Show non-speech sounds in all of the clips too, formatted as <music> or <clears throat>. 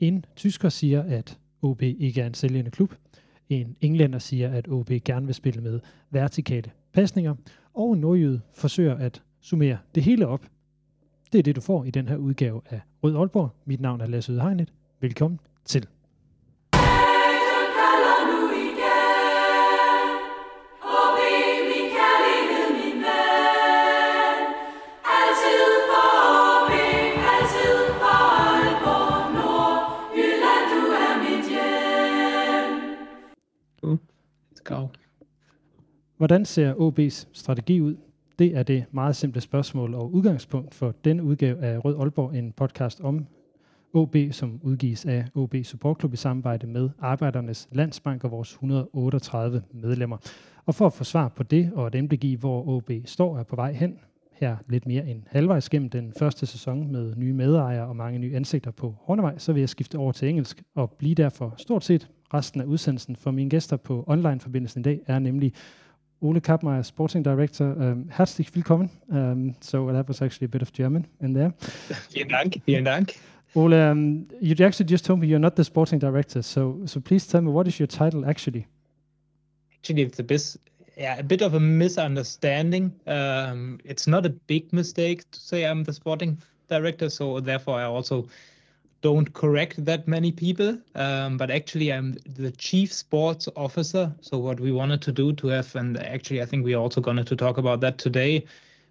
En tysker siger, at OB ikke er en sælgende klub. En englænder siger, at OB gerne vil spille med vertikale pasninger. Og en nordjyde forsøger at summere det hele op. Det er det, du får i den her udgave af Rød Aalborg. Mit navn er Lasse Udhegnet. Velkommen til. Hvordan ser OB's strategi ud? Det er det meget simple spørgsmål og udgangspunkt for den udgave af Rød Aalborg, en podcast om OB, som udgives af OB Supportklub i samarbejde med Arbejdernes Landsbank og vores 138 medlemmer. Og for at få svar på det og et indblik i, hvor OB står er på vej hen, her lidt mere end halvvejs gennem den første sæson med nye medejere og mange nye ansigter på Hornevej, så vil jeg skifte over til engelsk og blive derfor stort set resten af udsendelsen. For mine gæster på online-forbindelsen i dag er nemlig Ole Kappmeier, Sporting Director. Um, herzlich willkommen. Um, so that was actually a bit of German in there. Vielen Dank. Vielen Dank. Ole, um, you actually just told me you're not the Sporting Director, so so please tell me what is your title actually? Actually, it's a bit, yeah, a bit of a misunderstanding. Um, it's not a big mistake to say I'm the Sporting Director, so therefore I also don't correct that many people, um, but actually I'm the chief sports officer. So what we wanted to do to have, and actually I think we're also going to talk about that today.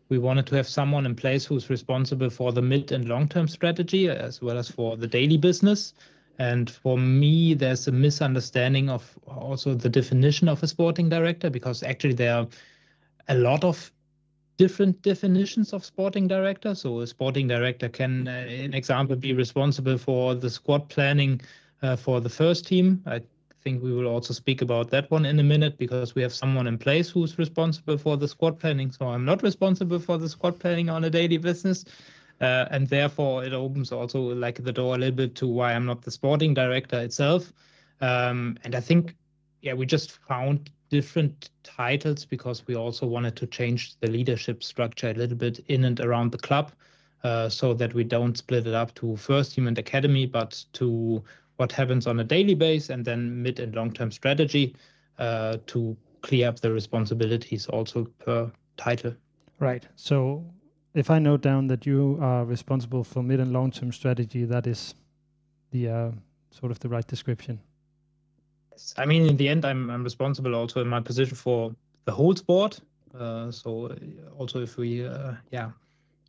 We wanted to have someone in place who's responsible for the mid and long term strategy as well as for the daily business. And for me, there's a misunderstanding of also the definition of a sporting director because actually there are a lot of different definitions of sporting director. So a sporting director can, uh, in example, be responsible for the squad planning uh, for the first team. I think we will also speak about that one in a minute because we have someone in place who's responsible for the squad planning. So I'm not responsible for the squad planning on a daily business. Uh, and therefore, it opens also like the door a little bit to why I'm not the sporting director itself. Um, and I think, yeah, we just found different titles because we also wanted to change the leadership structure a little bit in and around the club uh, so that we don't split it up to first and academy, but to what happens on a daily base and then mid and long term strategy uh, to clear up the responsibilities also per title. Right. So if I note down that you are responsible for mid and long term strategy, that is the uh, sort of the right description. I mean, in the end, I'm I'm responsible also in my position for the whole sport. Uh, so uh, also if we, uh, yeah,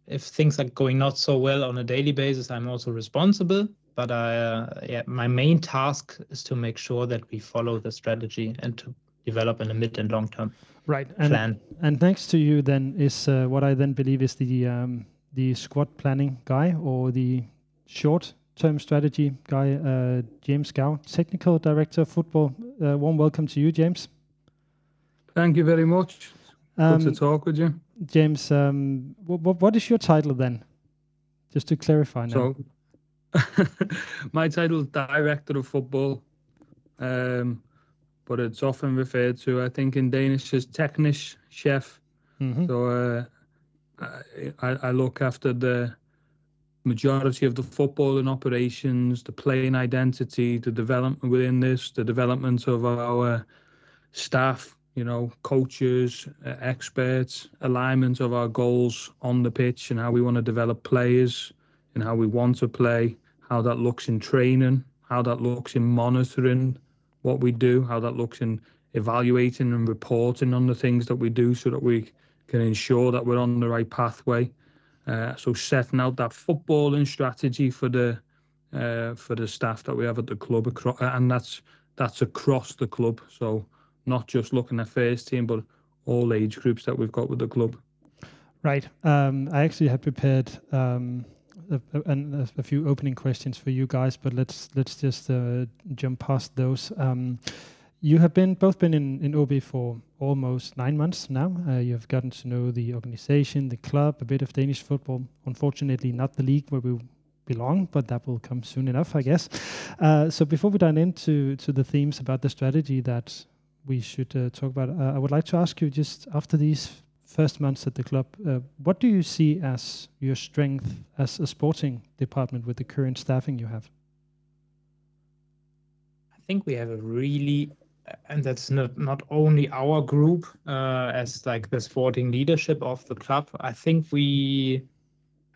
if things are going not so well on a daily basis, I'm also responsible. But I, uh, yeah, my main task is to make sure that we follow the strategy and to develop in a mid and long term right and, plan. And next to you then is uh, what I then believe is the um, the squad planning guy or the short term strategy guy, uh, James Gow, technical director of football. Uh, warm welcome to you, James. Thank you very much. Um, Good to talk with you, James. Um, what, what is your title then? Just to clarify now. So, <laughs> my title is director of football, um, but it's often referred to, I think, in Danish as technisch chef. Mm-hmm. So uh, I, I look after the majority of the football and operations, the playing identity, the development within this, the development of our staff, you know, coaches, uh, experts, alignment of our goals on the pitch and how we want to develop players and how we want to play, how that looks in training, how that looks in monitoring what we do, how that looks in evaluating and reporting on the things that we do so that we can ensure that we're on the right pathway uh, so setting out that footballing strategy for the uh, for the staff that we have at the club, and that's that's across the club. So not just looking at first team, but all age groups that we've got with the club. Right. Um, I actually had prepared um, a, a, a, few opening questions for you guys, but let's let's just uh, jump past those. Um, you have been both been in, in AaB for almost nine months now. Uh, you have gotten to know the organization, the club, a bit of Danish football. Unfortunately, not the league where we belong, but that will come soon enough, I guess. Uh, so before we dive into to the themes about the strategy that we should uh, talk about, uh, I would like to ask you just after these first months at the club, uh, what do you see as your strength as a sporting department with the current staffing you have? I think we have a really and that's not not only our group uh, as like the sporting leadership of the club. I think we,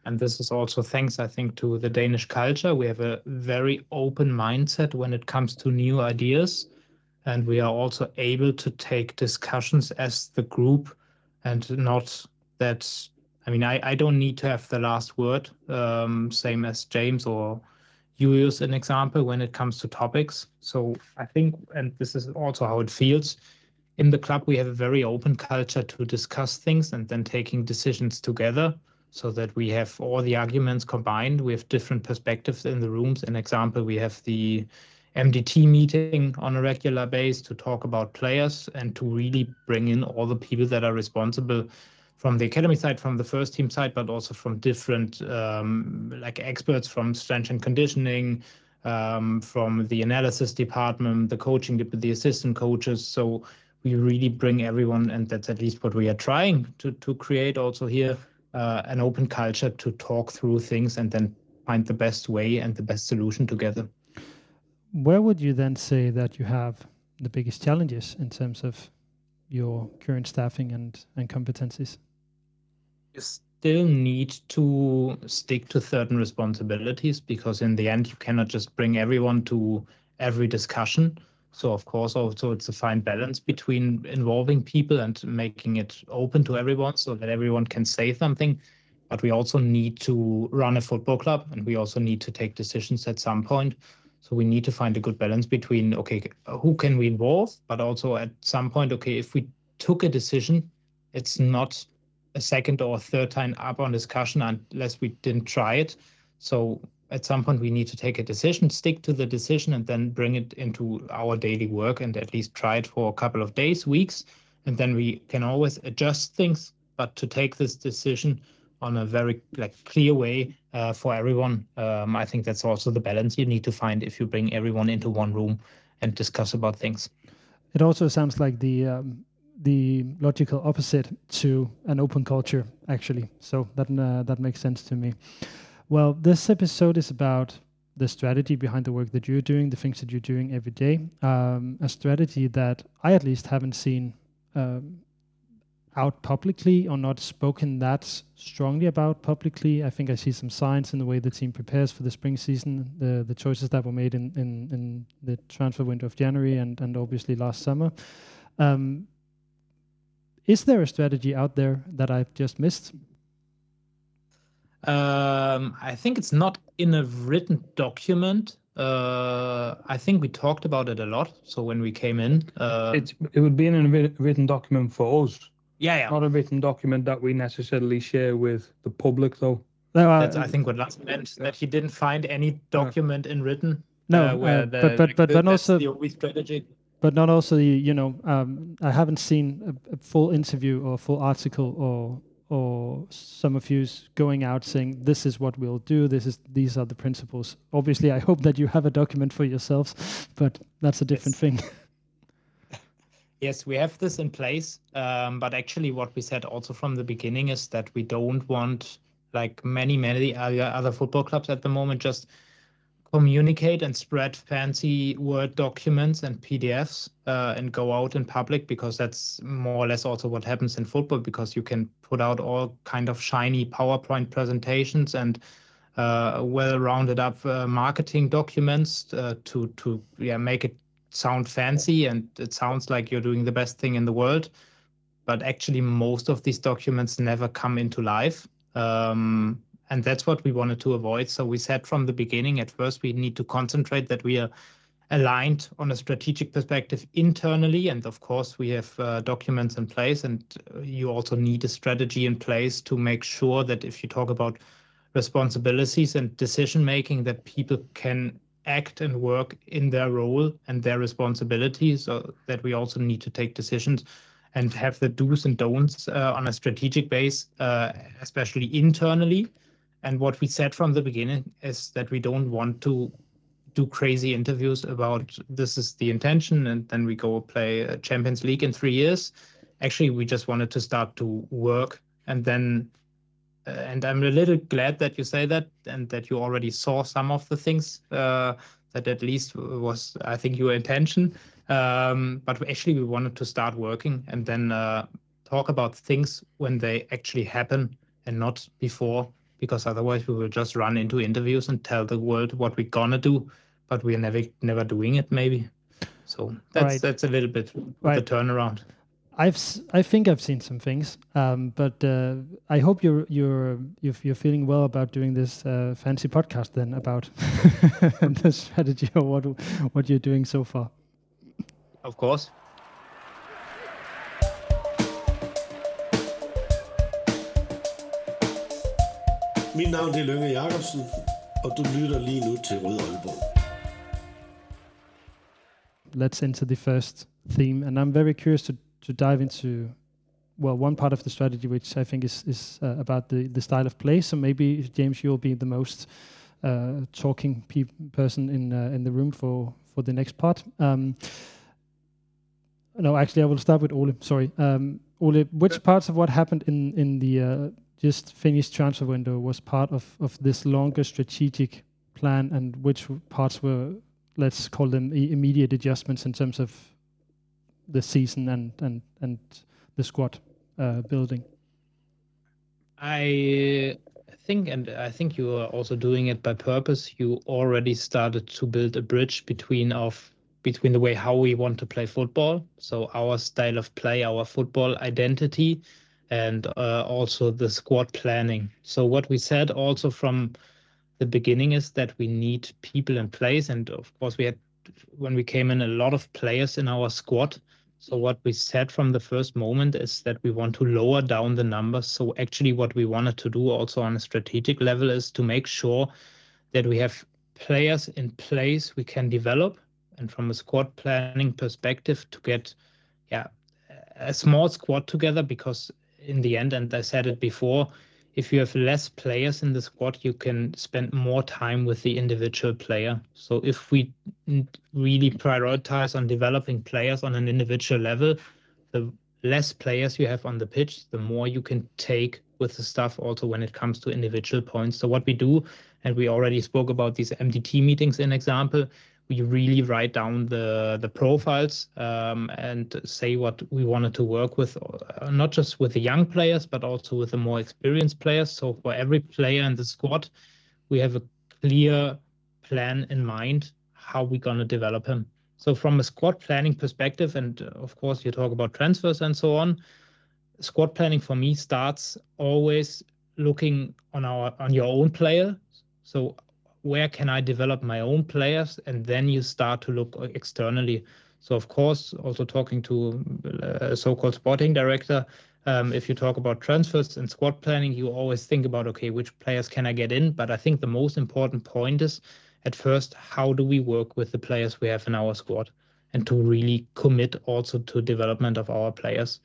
and this is also thanks I think to the Danish culture. We have a very open mindset when it comes to new ideas, and we are also able to take discussions as the group, and not that. I mean, I, I don't need to have the last word, um, same as James or you use an example when it comes to topics. So I think, and this is also how it feels in the club, we have a very open culture to discuss things and then taking decisions together so that we have all the arguments combined. We have different perspectives in the rooms. An example, we have the MDT meeting on a regular base to talk about players and to really bring in all the people that are responsible from the academy side, from the first team side, but also from different um, like experts from strength and conditioning, um, from the analysis department, the coaching, the assistant coaches. So we really bring everyone, and that's at least what we are trying to to create also here, uh, an open culture to talk through things and then find the best way and the best solution together. Where would you then say that you have the biggest challenges in terms of your current staffing and, and competencies? You still need to stick to certain responsibilities because in the end you cannot just bring everyone to every discussion. So of course also it's a fine balance between involving people and making it open to everyone so that everyone can say something. But we also need to run a football club and we also need to take decisions at some point. So we need to find a good balance between, okay, who can we involve? But also at some point, okay, if we took a decision, it's not a second or third time up on discussion unless we didn't try it. So at some point we need to take a decision, stick to the decision, and then bring it into our daily work and at least try it for a couple of days, weeks, and then we can always adjust things. But to take this decision on a very like clear way uh, for everyone. Um, I think that's also the balance you need to find if you bring everyone into one room and discuss about things. It also sounds like the um, the logical opposite to an open culture, actually. So that uh, that makes sense to me. Well, this episode is about the strategy behind the work that you're doing, the things that you're doing every day. Um, a strategy that I at least haven't seen um, out publicly or not spoken that strongly about publicly. I think I see some signs in the way the team prepares for the spring season, the the choices that were made in in, in the transfer window of January and and obviously last summer. Um, is there a strategy out there that I've just missed? Um, I think it's not in a written document. Uh, I think we talked about it a lot. So when we came in, uh, it it would be in a written document for us. Yeah, yeah. Not a written document that we necessarily share with the public, though. No, uh, That's I think what Lars meant that he didn't find any document in written. No, uh, uh the, but but like, but then also the strategy. But not also the you know um, I haven't seen a, a, full interview or full article or or some of yous going out saying this is what we'll do. This is these are the principles. Obviously, I hope that you have a document for yourselves, but that's a different yes. thing. Yes, we have this in place. Um, but actually, what we said also from the beginning is that we don't want, like many, many other football clubs at the moment, just communicate and spread fancy Word documents and PDFs uh, and go out in public because that's more or less also what happens in football because you can put out all kind of shiny PowerPoint presentations and uh, well rounded up uh, marketing documents uh, to to yeah make it sound fancy and it sounds like you're doing the best thing in the world but actually most of these documents never come into life. Um, and that's what we wanted to avoid. So we said from the beginning at first we need to concentrate that we are aligned on a strategic perspective internally. And of course we have uh, documents in place and you also need a strategy in place to make sure that if you talk about responsibilities and decision making that people can act and work in their role and their responsibilities so that we also need to take decisions and have the do's and don'ts uh, on a strategic base uh, especially internally. And what we said from the beginning is that we don't want to do crazy interviews about this is the intention and then we go play champions league in three years. Actually we just wanted to start to work and then uh, and I'm a little glad that you say that and that you already saw some of the things uh, That at least was, I think, your intention. Um, but actually, we wanted to start working and then uh, talk about things when they actually happen and not before, because otherwise we will just run into interviews and tell the world what we're gonna do, but we're never never doing it maybe. So that's right. that's a little bit right. the turnaround. I've I think I've seen some things, um, but uh, I hope you're you're you're feeling well about doing this uh, fancy podcast then about <laughs> the strategy or what what you're doing so far. Of course. Mit navn er Lønge Jacobsen, og du lytter lige nu til Rød Aalborg. Let's enter the first theme, and I'm very curious to to dive into well one part of the strategy which I think is is uh, about the the style of play. So maybe James, you'll be the most uh, talking pe- person in uh, in the room for for the next part. Um, no, actually, I will start with Ole. Sorry, um, Ole. Which parts of what happened in in the uh, just finished transfer window was part of of this longer strategic plan, and which parts were let's call them immediate adjustments in terms of the season and and and the squad uh, building? I think, and I think you are also doing it by purpose. You already started to build a bridge between of between the way how we want to play football, so our style of play, our football identity, and uh, also the squad planning. So what we said also from the beginning is that we need people in place, and of course we had when we came in a lot of players in our squad so what we said from the first moment is that we want to lower down the numbers. So actually what we wanted to do also on a strategic level is to make sure that we have players in place we can develop and from a squad planning perspective to get yeah a small squad together because in the end and I said it before if you have less players in the squad, you can spend more time with the individual player. So if we really prioritize on developing players on an individual level, the less players you have on the pitch, the more you can take with the stuff also when it comes to individual points. So what we do, and we already spoke about these MDT meetings in example, we really write down the the profiles um, and say what we wanted to work with, uh, not just with the young players, but also with the more experienced players. So for every player in the squad, we have a clear plan in mind how we're going to develop him. So from a squad planning perspective, and uh, of course you talk about transfers and so on, squad planning for me starts always looking on our on your own player. So where can I develop my own players? And then you start to look externally. So of course, also talking to a uh, so-called sporting director, um, if you talk about transfers and squad planning, you always think about, okay, which players can I get in? But I think the most important point is at first, how do we work with the players we have in our squad and to really commit also to development of our players.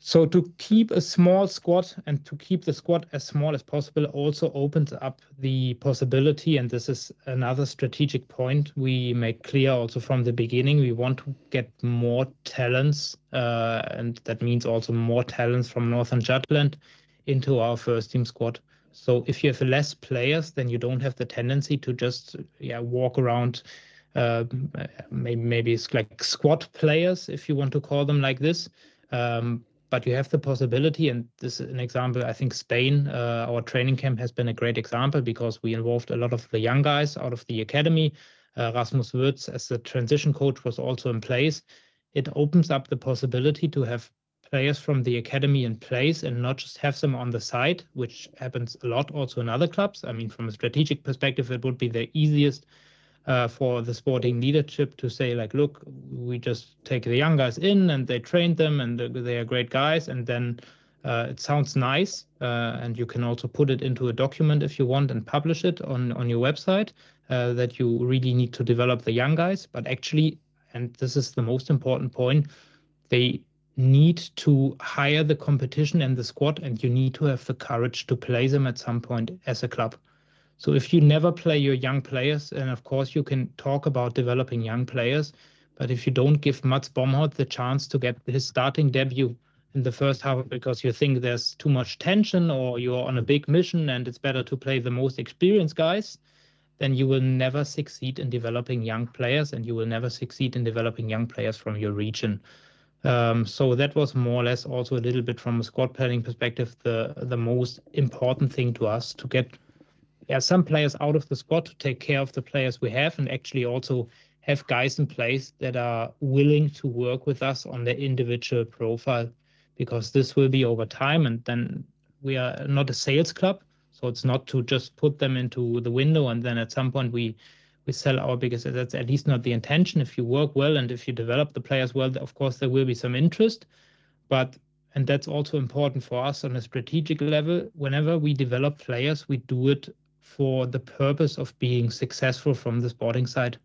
So to keep a small squad and to keep the squad as small as possible also opens up the possibility, and this is another strategic point we make clear also from the beginning. We want to get more talents, uh, and that means also more talents from Northern Jutland into our first team squad. So if you have less players, then you don't have the tendency to just yeah walk around. Uh, maybe maybe it's like squad players, if you want to call them like this. Um, but you have the possibility, and this is an example. I think Spain, uh, our training camp has been a great example because we involved a lot of the young guys out of the academy. Uh, Rasmus Würtz, as the transition coach, was also in place. It opens up the possibility to have players from the academy in place and not just have them on the side, which happens a lot also in other clubs. I mean, from a strategic perspective, it would be the easiest uh, for the sporting leadership to say like, look, we just take the young guys in and they train them and they are great guys, and then uh, it sounds nice, uh, and you can also put it into a document if you want and publish it on on your website uh, that you really need to develop the young guys. But actually, and this is the most important point, they need to hire the competition and the squad, and you need to have the courage to play them at some point as a club. So if you never play your young players, and of course you can talk about developing young players, but if you don't give Mads Bomholt the chance to get his starting debut in the first half because you think there's too much tension or you're on a big mission and it's better to play the most experienced guys, then you will never succeed in developing young players and you will never succeed in developing young players from your region. Um, so that was more or less also a little bit from a squad planning perspective, the the most important thing to us to get yeah, some players out of the squad to take care of the players we have and actually also have guys in place that are willing to work with us on their individual profile because this will be over time and then we are not a sales club. So it's not to just put them into the window and then at some point we we sell our biggest that's at least not the intention. If you work well and if you develop the players well of course there will be some interest. But and that's also important for us on a strategic level. Whenever we develop players we do it for the purpose of being successful from the sporting side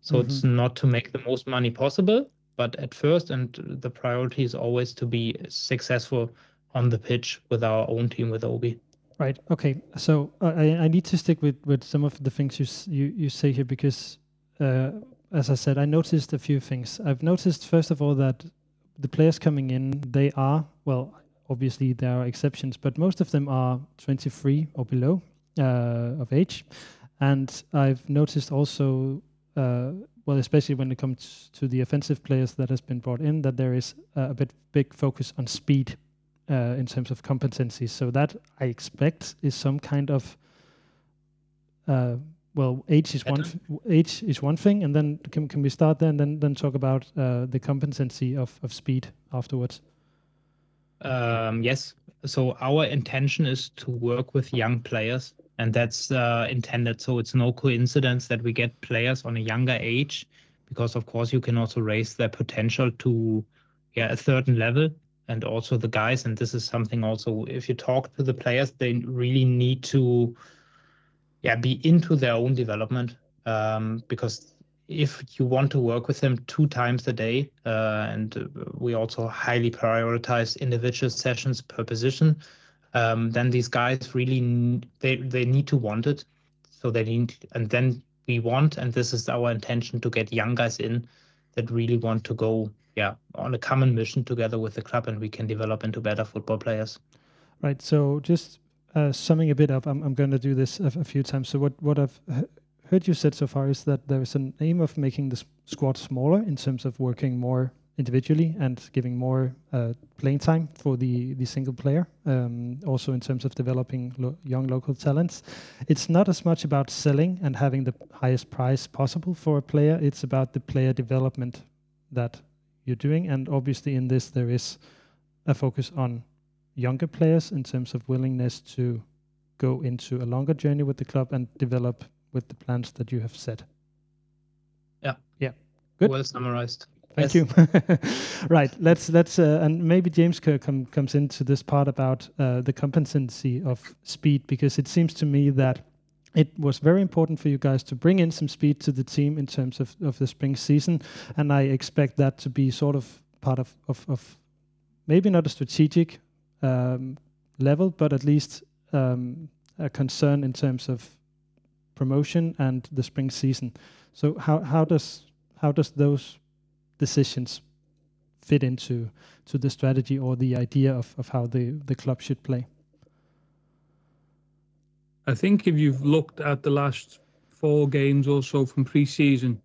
so mm-hmm. it's not to make the most money possible but at first and the priority is always to be successful on the pitch with our own team with AaB Right. Okay. So uh, I I need to stick with with some of the things you you you say here because, uh, as I said, I noticed a few things. I've noticed first of all that the players coming in they are well obviously there are exceptions but most of them are 23 or below of age and i've noticed also uh, well especially when it comes to the offensive players that has been brought in that there is a bit big focus on speed uh, in terms of competencies. So that I expect is some kind of uh, well, age is one age is one thing, and then can can we start there and then then talk about uh, the competency of of speed afterwards? Um, yes. So our intention is to work with young players, and that's uh, intended. So it's no coincidence that we get players on a younger age, because of course you can also raise their potential to yeah a certain level and also the guys. And this is something also if you talk to the players, they really need to yeah be into their own development um, because if you want to work with them two times a day, uh, and we also highly prioritize individual sessions per position, um, then these guys really they they need to want it. So they need, and then we want, and this is our intention to get young guys in that really want to go yeah on a common mission together with the club and we can develop into better football players. Right. So just uh, summing a bit up i'm, I'm going to do this a, a, few times. So what what i've heard you said so far is that there is an aim of making the squad smaller in terms of working more individually and giving more uh, playing time for the the single player. Um, also in terms of developing lo young local talents, it's not as much about selling and having the highest price possible for a player. It's about the player development that you're doing. And obviously, in this, there is a focus on younger players in terms of willingness to go into a longer journey with the club and develop with the plans that you have set. Yeah. Yeah. Good. Well summarized. Thank yes. you. <laughs> right. Let's let's uh, and maybe James com- comes into this part about uh, the competency of speed because it seems to me that it was very important for you guys to bring in some speed to the team in terms of, of the spring season. And I expect that to be sort of part of, of, of maybe not a strategic um, level, but at least um, a concern in terms of promotion and the spring season. So how, how does how does those decisions fit into to the strategy or the idea of, of how the, the club should play? I think if you've looked at the last four games or so from pre-season,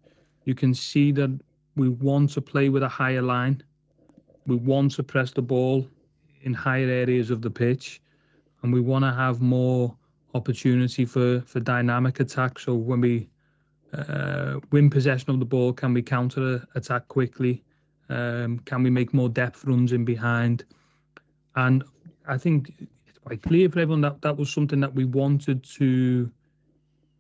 you can see that we want to play with a higher line. We want to press the ball in higher areas of the pitch, and we want to have more opportunity for for dynamic attack. So when we uh, win possession of the ball, can we counter attack quickly? Um, can we make more depth runs in behind? And I think it's quite clear for everyone that that was something that we wanted to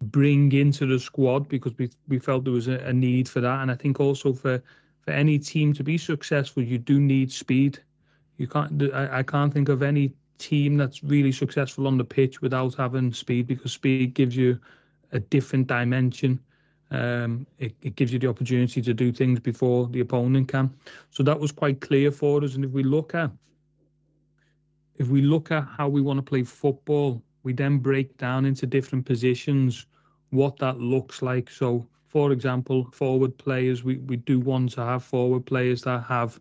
bring into the squad because we we felt there was a, a need for that, and I think also for for any team to be successful, you do need speed. You can't. I, I can't think of any team that's really successful on the pitch without having speed because speed gives you a different dimension. Um, it, it gives you the opportunity to do things before the opponent can. So that was quite clear for us. And if we look at if we look at how we want to play football, we then break down into different positions what that looks like. So, for example, forward players, we, we do want to have forward players that have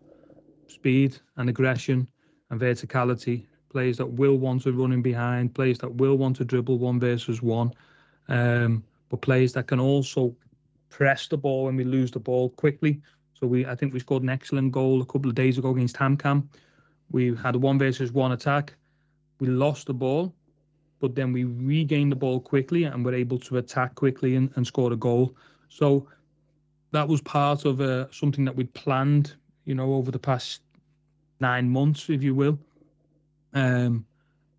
speed and aggression and verticality, players that will want to run in behind, players that will want to dribble one versus one. Um, but players that can also press the ball when we lose the ball quickly. So we, I think we scored an excellent goal a couple of days ago against HamKam. We had a one versus one attack. We lost the ball, but then we regained the ball quickly and were able to attack quickly and, and score a goal. So that was part of uh, something that we'd planned, you know, over the past nine months, if you will. Um,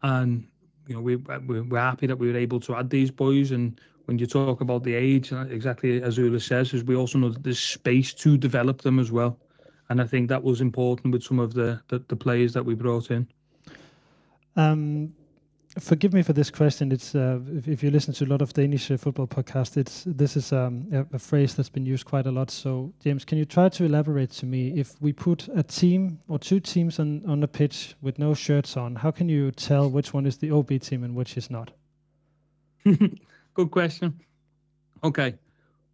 and you know, we we're happy that we were able to add these boys. And when you talk about the age, uh, exactly as Ole says, is we also know that there's space to develop them as well. And I think that was important with some of the the, the players that we brought in. Um, forgive me for this question. It's uh, if, if, you listen to a lot of Danish uh, football podcasts, it's this is um, a, a, phrase that's been used quite a lot. So, James, can you try to elaborate to me if we put a team or two teams on on the pitch with no shirts on, how can you tell which one is the AaB team and which is not? <laughs> Good question. Okay.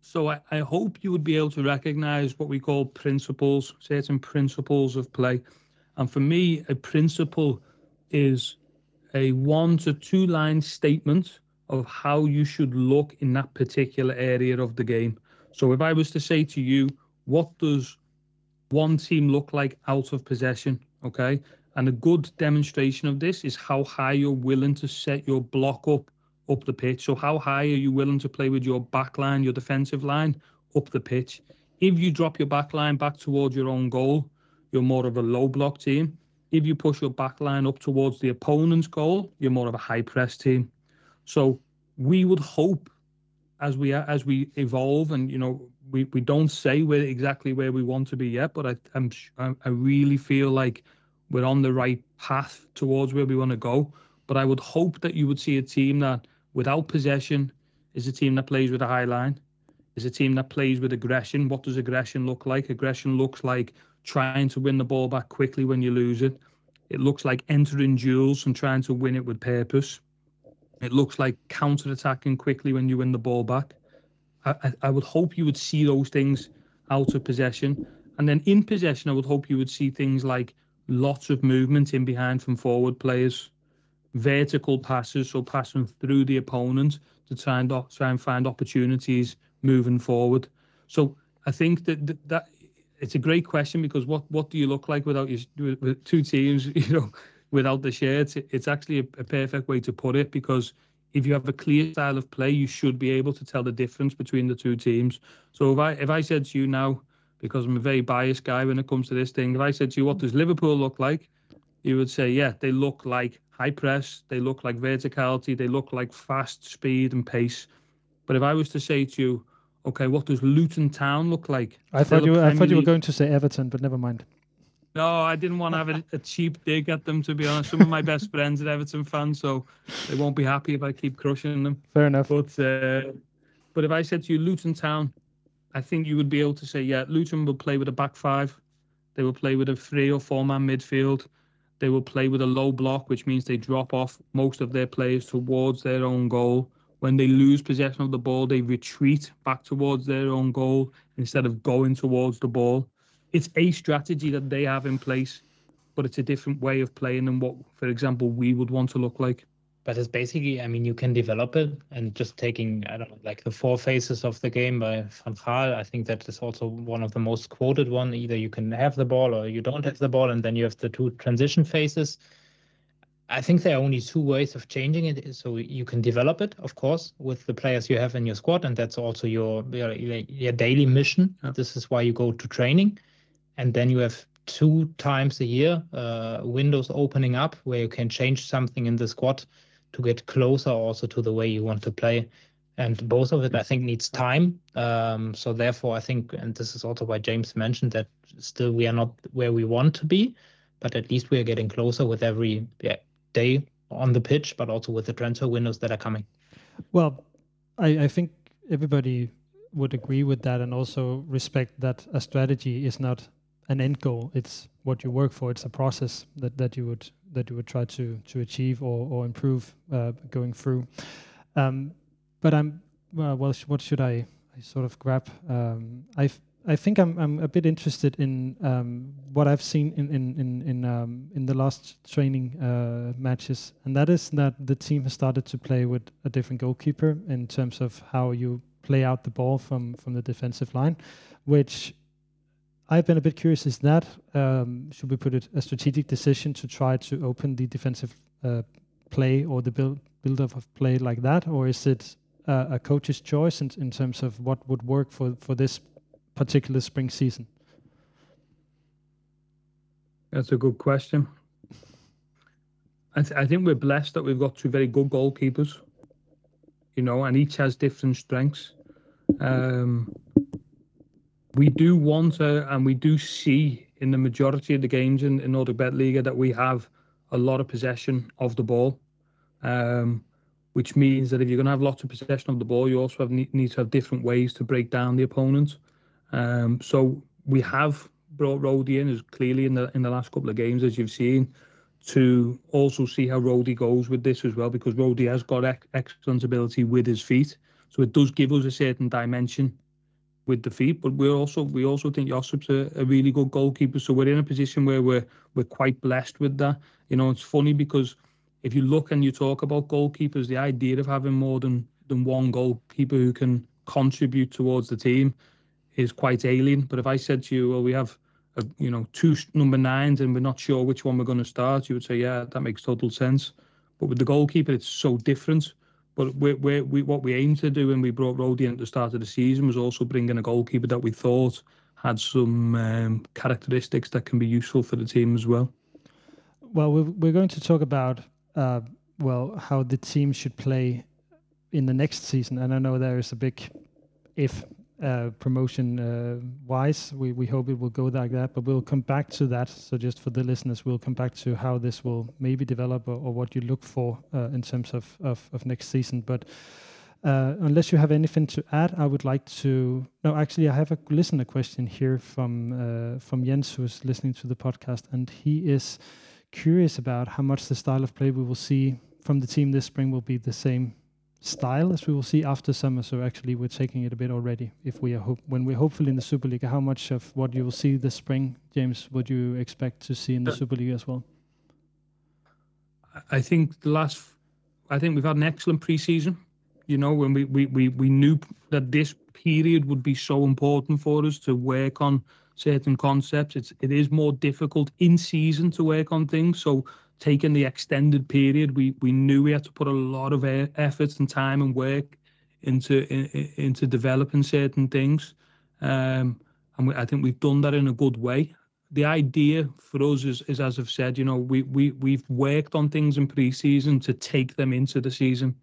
So I, I hope you would be able to recognize what we call principles, certain principles of play. And for me, a principle is a one to two line statement of how you should look in that particular area of the game. So if I was to say to you, what does one team look like out of possession? Okay. And a good demonstration of this is how high you're willing to set your block up up the pitch. So how high are you willing to play with your back line, your defensive line, up the pitch? If you drop your back line back towards your own goal, you're more of a low block team if you push your back line up towards the opponent's goal, you're more of a high press team. So we would hope as we as we evolve and you know we, we don't say where exactly where we want to be yet, but I I'm, I really feel like we're on the right path towards where we want to go. But I would hope that you would see a team that without possession is a team that plays with a high line, is a team that plays with aggression. What does aggression look like? Aggression looks like trying to win the ball back quickly when you lose it. It looks like entering duels and trying to win it with purpose. It looks like counter attacking quickly when you win the ball back. I, I, I would hope you would see those things out of possession. And then in possession, I would hope you would see things like lots of movement in behind from forward players, vertical passes, so passing through the opponent to try and try and find opportunities moving forward. So I think that that, that it's a great question because what what do you look like without your with two teams? <laughs> You know, without the shirts, it's actually a, a perfect way to put it because if you have a clear style of play, you should be able to tell the difference between the two teams. So if I if I said to you now, because I'm a very biased guy when it comes to this thing, if I said to you, what does Liverpool look like? You would say, yeah, they look like high press, they look like verticality, they look like fast speed and pace. But if I was to say to you, Okay, what does Luton Town look like? I thought you. I thought you were going to say Everton, but never mind. No, I didn't want to have a, a, cheap dig at them. To be honest, some of my best friends are Everton fans, so they won't be happy if I keep crushing them. Fair enough. But uh, but if I said to you Luton Town, I think you would be able to say, yeah, Luton will play with a back five. They will play with a three or four man midfield. They will play with a low block, which means they drop off most of their players towards their own goal when they lose possession of the ball, they retreat back towards their own goal instead of going towards the ball. It's a strategy that they have in place, but it's a different way of playing than what, for example, we would want to look like. But it's basically, I mean, you can develop it and just taking, I don't know, like the four phases of the game by Van Gaal. I think that is also one of the most quoted one. Either you can have the ball or you don't have the ball, and then you have the two transition phases I think there are only two ways of changing it. So you can develop it, of course, with the players you have in your squad, and that's also your your, your daily mission. Yeah. This is why you go to training, and then you have two times a year uh, windows opening up where you can change something in the squad to get closer also to the way you want to play. And both of it, I think, needs time. Um, so therefore, I think, and this is also why James mentioned that still we are not where we want to be, but at least we are getting closer with every yeah, day on the pitch, but also with the transfer windows that are coming. Well, I, I think everybody would agree with that and also respect that a strategy is not an end goal. It's what you work for. It's a process that, that you would that you would try to to achieve or or improve uh, going through. Um, but I'm well. What should I, I sort of grab? Um, I I think I'm I'm a bit interested in um, what I've seen in in in in, um, in the last training uh, matches, and that is that the team has started to play with a different goalkeeper in terms of how you play out the ball from from the defensive line, which I've been a bit curious. Is that um, should we put it a strategic decision to try to open the defensive uh, play or the build build up of play like that, or is it uh, a coach's choice in, in terms of what would work for for this particular spring season? That's a good question. I, th- I, think we're blessed that we've got two very good goalkeepers, you know, and each has different strengths. Um, we do want to, and we do see in the majority of the games in, in Nordic Bet Liga that we have a lot of possession of the ball, um, which means that if you're going to have lots of possession of the ball, you also have, need, need to have different ways to break down the opponent. Um, so we have brought Rody in as clearly in the in the last couple of games, as you've seen, to also see how Rody goes with this as well, because Rody has got ec- excellent ability with his feet. So it does give us a certain dimension with the feet, but we also we also think Josip's a, a, really good goalkeeper. So we're in a position where we're we're quite blessed with that. You know, it's funny because if you look and you talk about goalkeepers, the idea of having more than than one goalkeeper who can contribute towards the team is quite alien. But if I said to you, well, we have a, you know two number nines and we're not sure which one we're going to start, you would say, yeah, that makes total sense. But with the goalkeeper, it's so different. But we we what we aimed to do when we brought Rody in at the start of the season was also bring in a goalkeeper that we thought had some um, characteristics that can be useful for the team as well. Well, we're, we're going to talk about uh, well how the team should play in the next season, and I know there is a big if uh, promotion uh, wise. We, we hope it will go like that, but we'll come back to that. So, just for the listeners, we'll come back to how this will maybe develop or, or what you look for uh, in terms of, of, of, next season. But uh, unless you have anything to add, I would like to. No, actually, I have a listener question here from uh, from Jens, who's listening to the podcast, and he is curious about how much the style of play we will see from the team this spring will be the same style as we will see after summer. So actually, we're taking it a bit already. If we are hope when we're hopefully in the Superliga, how much of what you will see this spring, James, would you expect to see in the uh, Superliga as well? I think the last, I think we've had an excellent preseason. You know, when we we we we knew that this period would be so important for us to work on certain concepts. It's it is more difficult in season to work on things. So taking the extended period, we we knew we had to put a lot of effort and time and work into in, into developing certain things, um, and we, I think we've done that in a good way. The idea for us is, is as I've said, you know, we we we've worked on things in pre-season to take them into the season,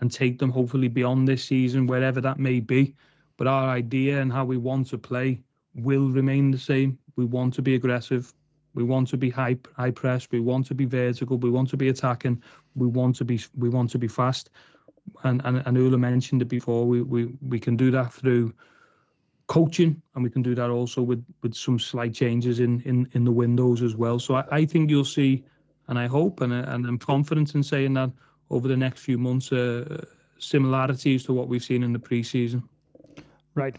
and take them hopefully beyond this season, wherever that may be. But our idea and how we want to play will remain the same. We want to be aggressive. We want to be high high press. We want to be vertical. We want to be attacking. We want to be we want to be fast. And and, and Ole mentioned it before. We, we we can do that through coaching, and we can do that also with with some slight changes in in in the windows as well. So I, I think you'll see, and I hope, and and I'm confident in saying that over the next few months, uh, similarities to what we've seen in the preseason. Right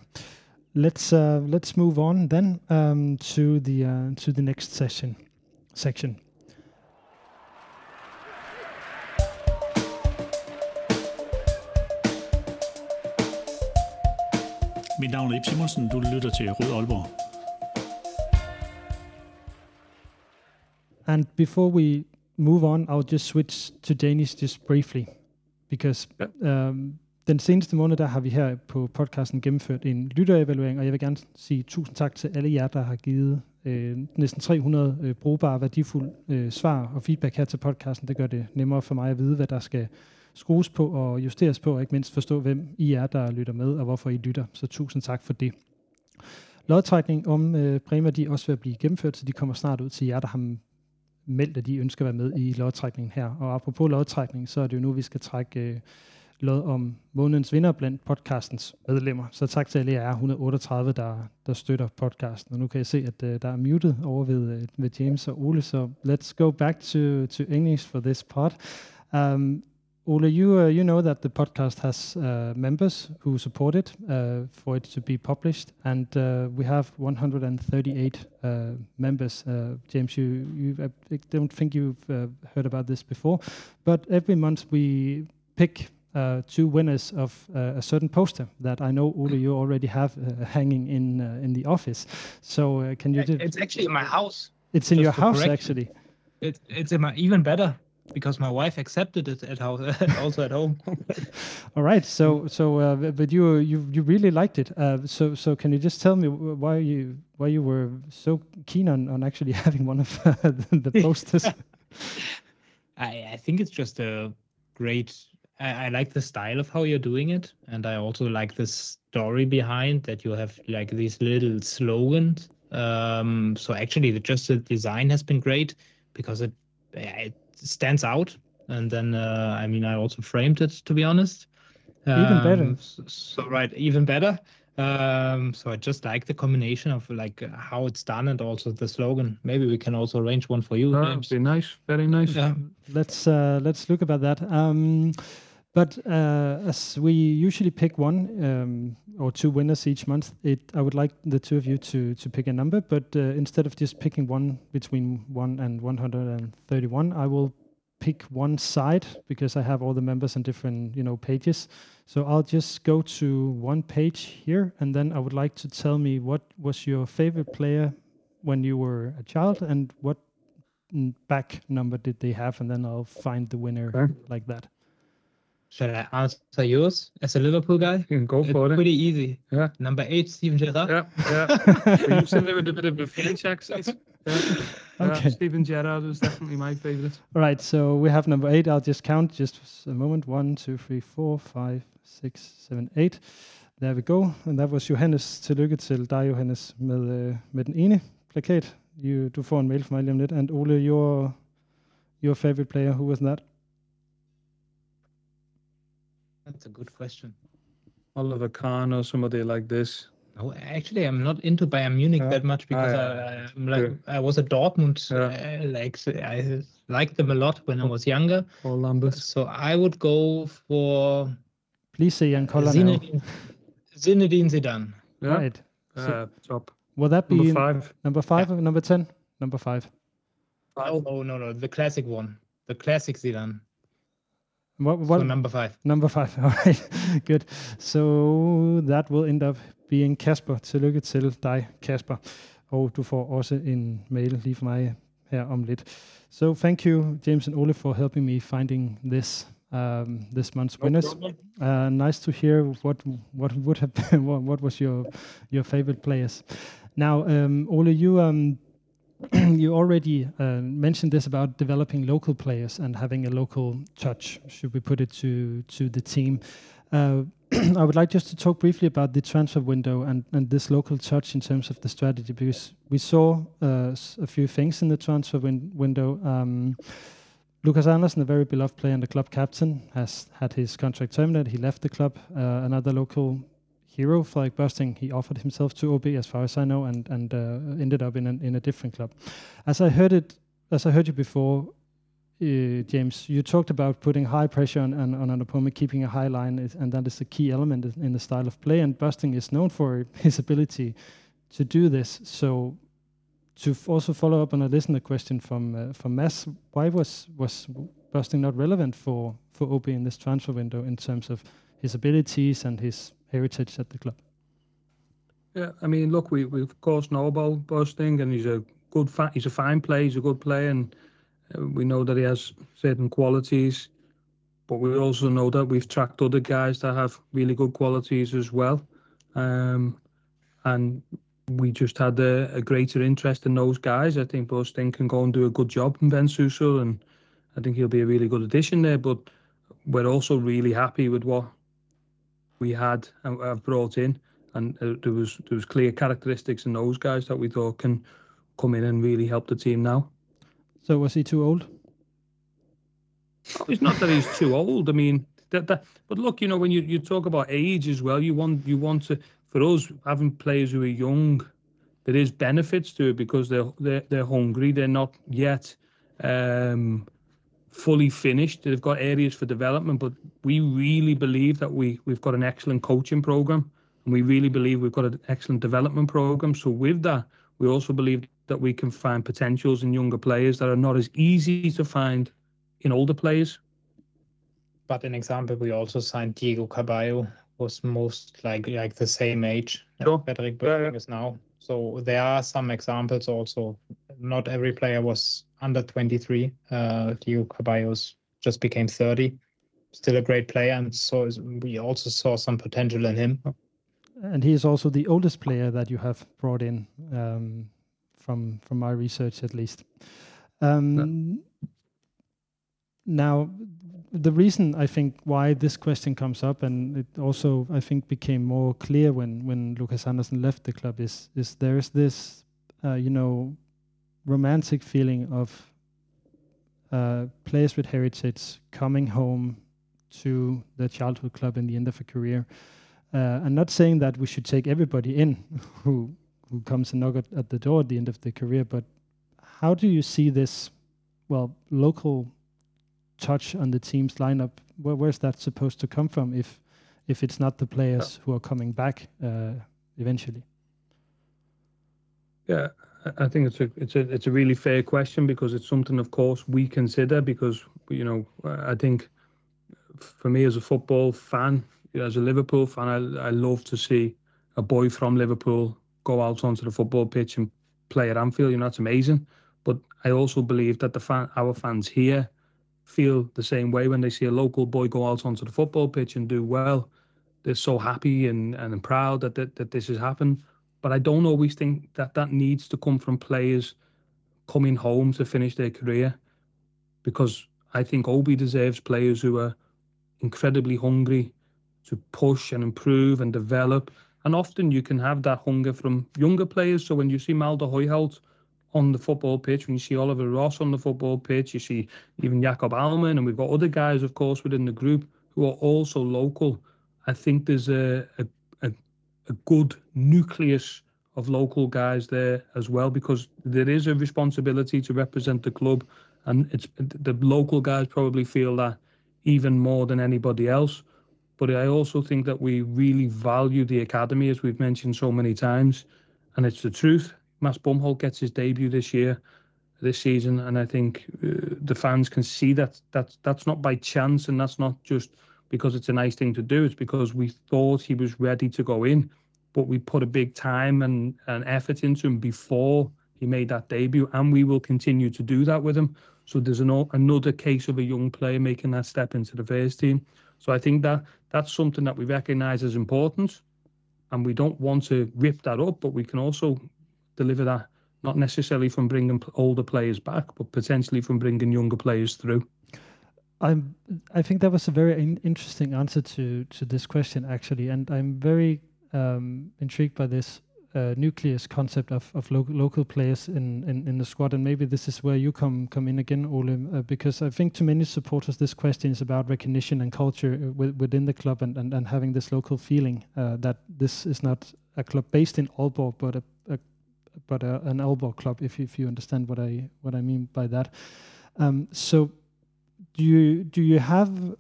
let's uh, let's move on then um, to the uh, to the next session section. Mit navn er Ip Simonsen. Du lytter til Rød Aalborg. And before we move on, I'll just switch to Danish just briefly, because um, den seneste måned, der har vi her på podcasten gennemført en lytterevaluering, og jeg vil gerne sige tusind tak til alle jer, der har givet øh, næsten 300 øh, brugbare, værdifulde øh, svar og feedback her til podcasten. Det gør det nemmere for mig at vide, hvad der skal skrues på og justeres på, og ikke mindst forstå, hvem I er, der lytter med, og hvorfor I lytter. Så tusind tak for det. Lodtrækning om øh, præmier, de er også ved at blive gennemført, så de kommer snart ud til jer, der har meldt, at de ønsker at være med i lodtrækningen her. Og apropos lodtrækning, så er det jo nu, vi skal trække øh, lod om månedens vinder blandt podcastens medlemmer. Så tak til alle jer 138, der, der støtter podcasten. Og nu kan jeg se, at uh, der er muted over ved, uh, ved James og Ole, så let's go back to, to English for this part. Um, Ole, you uh, you know that the podcast has uh, members who support it uh, for it to be published, and uh, we have 138 uh, members. Uh, James, you you I don't think you've heard about this before, but every month we pick two winners of a certain poster that I know Ole you already have hanging in in the office. So can you? It's actually in my house. It's in your house, actually. It's it's in my even better because my wife accepted it at house <laughs> also at home <laughs> all right so so uh, but you you you really liked it uh, so so can you just tell me why you why you were so keen on on actually <laughs> having one of uh, the posters i i think it's just a great I, I like the style of how you're doing it and i also like the story behind that you have like these little slogans um so actually the just the design has been great because it it stands out. And then, uh, I mean, I also framed it to be honest. Um, even better. So, so, right, even better. Um, so I just like the combination of like how it's done and also the slogan. Maybe we can also arrange one for you. Oh, be nice, very nice. Yeah. Let's uh, let's look about that. Um, but uh, as we usually pick one um, or two winners each month, it I would like the two of you to to pick a number. But uh, instead of just picking one between one and 131, I will pick one side because I have all the members on different you know pages. So I'll just go to one page here, and then I would like to tell me what was your favorite player when you were a child, and what back number did they have, and then I'll find the winner okay. like that. Should I answer yours as a Liverpool guy? You can go it's for it. Pretty easy. Yeah. Number eight, Steven Gerrard. Yeah, yeah. <laughs> you said it with a bit of a French accent. Yeah. Okay. Yeah, Steven Gerrard was definitely my favorite. All right, so we have number eight. I'll just count just a moment. One, two, three, four, five, six, seven, eight. There we go. And that was Johannes. Tillykke til dig, Johannes, med, uh, med den ene plakat. You, du får en mail fra mig lige om lidt. And Ole, your, your favorite player, who was that? That's a good question. Oliver Kahn or somebody like this. No, actually, I'm not into Bayern Munich yeah. that much because I, I'm like yeah. I was a Dortmund. Yeah. Uh, like I liked them a lot when I was younger. Or Lambert. So I would go for. Please say Jan Koller Zinedine, Zinedine Zidane. Yeah. Right. So, uh, top. Will that be number five? Number five or number ten? Number five. Oh, oh no no the classic one, the classic Zidane. What, what so number five. Number five. <laughs> All right. Good. So that will end up being Kasper. Tillykke til dig, Kasper. Og du får også en mail lige fra mig her om lidt. So thank you, James and Ole, for helping me finding this um, this month's no winners. Uh, nice to hear what what would have been, <laughs> what, what was your your favorite players. Now, um, Ole, you um, <clears throat> you already uh, mentioned this about developing local players and having a local touch. Should we put it to to the team? Uh, <clears throat> I would like just to talk briefly about the transfer window and, and this local touch in terms of the strategy because we saw uh, a few things in the transfer win- window. Um, Lucas Andersen, a very beloved player and the club captain, has had his contract terminated. He left the club. Uh, another local hero, Frederik Børsting, he offered himself to AaB, as far as I know, and and uh, ended up in in a different club. As I heard it, as I heard you before, uh, James, you talked about putting high pressure on, on, on, an opponent, keeping a high line, and that is a key element in the style of play. And Børsting is known for his ability to do this. So, to also follow up on a listener question from uh, from Mass, why was was Børsting not relevant for for AaB in this transfer window in terms of his abilities and his heritage at the club? Yeah, I mean, look, we we of course know about and he's a good, fa- he's a fine player, he's a good player, and uh, we know that he has certain qualities. But we also know that we've tracked other guys that have really good qualities as well, um, and we just had a, a, greater interest in those guys. I think Børsting can go and do a good job in Vendsyssel, and I think he'll be a really good addition there. But we're also really happy with what we had and have brought in, and uh, there was there was clear characteristics in those guys that we thought can come in and really help the team now. So was he too old? It's not that he's too old. I mean, that, that, but look, you know, when you, you talk about age as well, you want you want to for us having players who are young, there is benefits to it because they're they're, they're hungry. They're not yet um, fully finished. They've got areas for development, but we really believe that we we've got an excellent coaching program, and we really believe we've got an excellent development program. So with that, we also believe that we can find potentials in younger players that are not as easy to find in older players. But an example, we also signed Diego Carballo, was most like like the same age sure. Patrick yeah, yeah. is now. So there are some examples also. Not every player was under 23. Uh, Diego Carballos just became 30. Still a great player, and so we also saw some potential in him. And he is also the oldest player that you have brought in, um, from from my research at least. Um, no. Now, the reason I think why this question comes up, and it also I think became more clear when when Lucas Andersen left the club, is is there is this uh, you know romantic feeling of uh, players with heritage coming home to their childhood club in the end of a career. Uh, I'm not saying that we should take everybody in <laughs> who who comes and knock at, at the door at the end of the career, but how do you see this? Well, local touch on the team's lineup, where, where's that supposed to come from if if it's not the players who are coming back uh, eventually? Yeah, I think it's a it's a it's a really fair question because it's something, of course, we consider because you know I think for me as a football fan, as a Liverpool fan, I I love to see a boy from Liverpool go out onto the football pitch and play at Anfield. You know, that's amazing. But I also believe that the fan, our fans here, feel the same way when they see a local boy go out onto the football pitch and do well. They're so happy and, and proud that, that, that this has happened. But I don't always think that that needs to come from players coming home to finish their career because I think AaB deserves players who are incredibly hungry to push and improve and develop. And often you can have that hunger from younger players. So when you see Malthe Højholt on the football pitch, when you see Oliver Ross on the football pitch, you see even Jakob Ahlmann, and we've got other guys, of course, within the group who are also local. I think there's a, a, a, a good nucleus of local guys there as well because there is a responsibility to represent the club, and it's the local guys probably feel that even more than anybody else. But I also think that we really value the academy, as we've mentioned so many times, and it's the truth. Mads Bomholt gets his debut this year, this season, and I think uh, the fans can see that that's that's not by chance, and that's not just because it's a nice thing to do. It's because we thought he was ready to go in, but we put a big time and, and effort into him before he made that debut, and we will continue to do that with him. So there's an, another case of a young player making that step into the first team. So I think that that's something that we recognise as important, and we don't want to rip that up, but we can also deliver that, not necessarily from bringing older players back, but potentially from bringing younger players through. I'm. I think that was a very in- interesting answer to to this question, actually, and I'm very um, intrigued by this uh, nucleus concept of of lo- local players in, in in the squad, and maybe this is where you come come in again, Ole, uh, because I think to many supporters this question is about recognition and culture uh, w- within the club, and, and and having this local feeling uh, that this is not a club based in Aalborg, but a, a but a, an Aalborg club, if you, if you understand what I what I mean by that. Um, so, do you do you have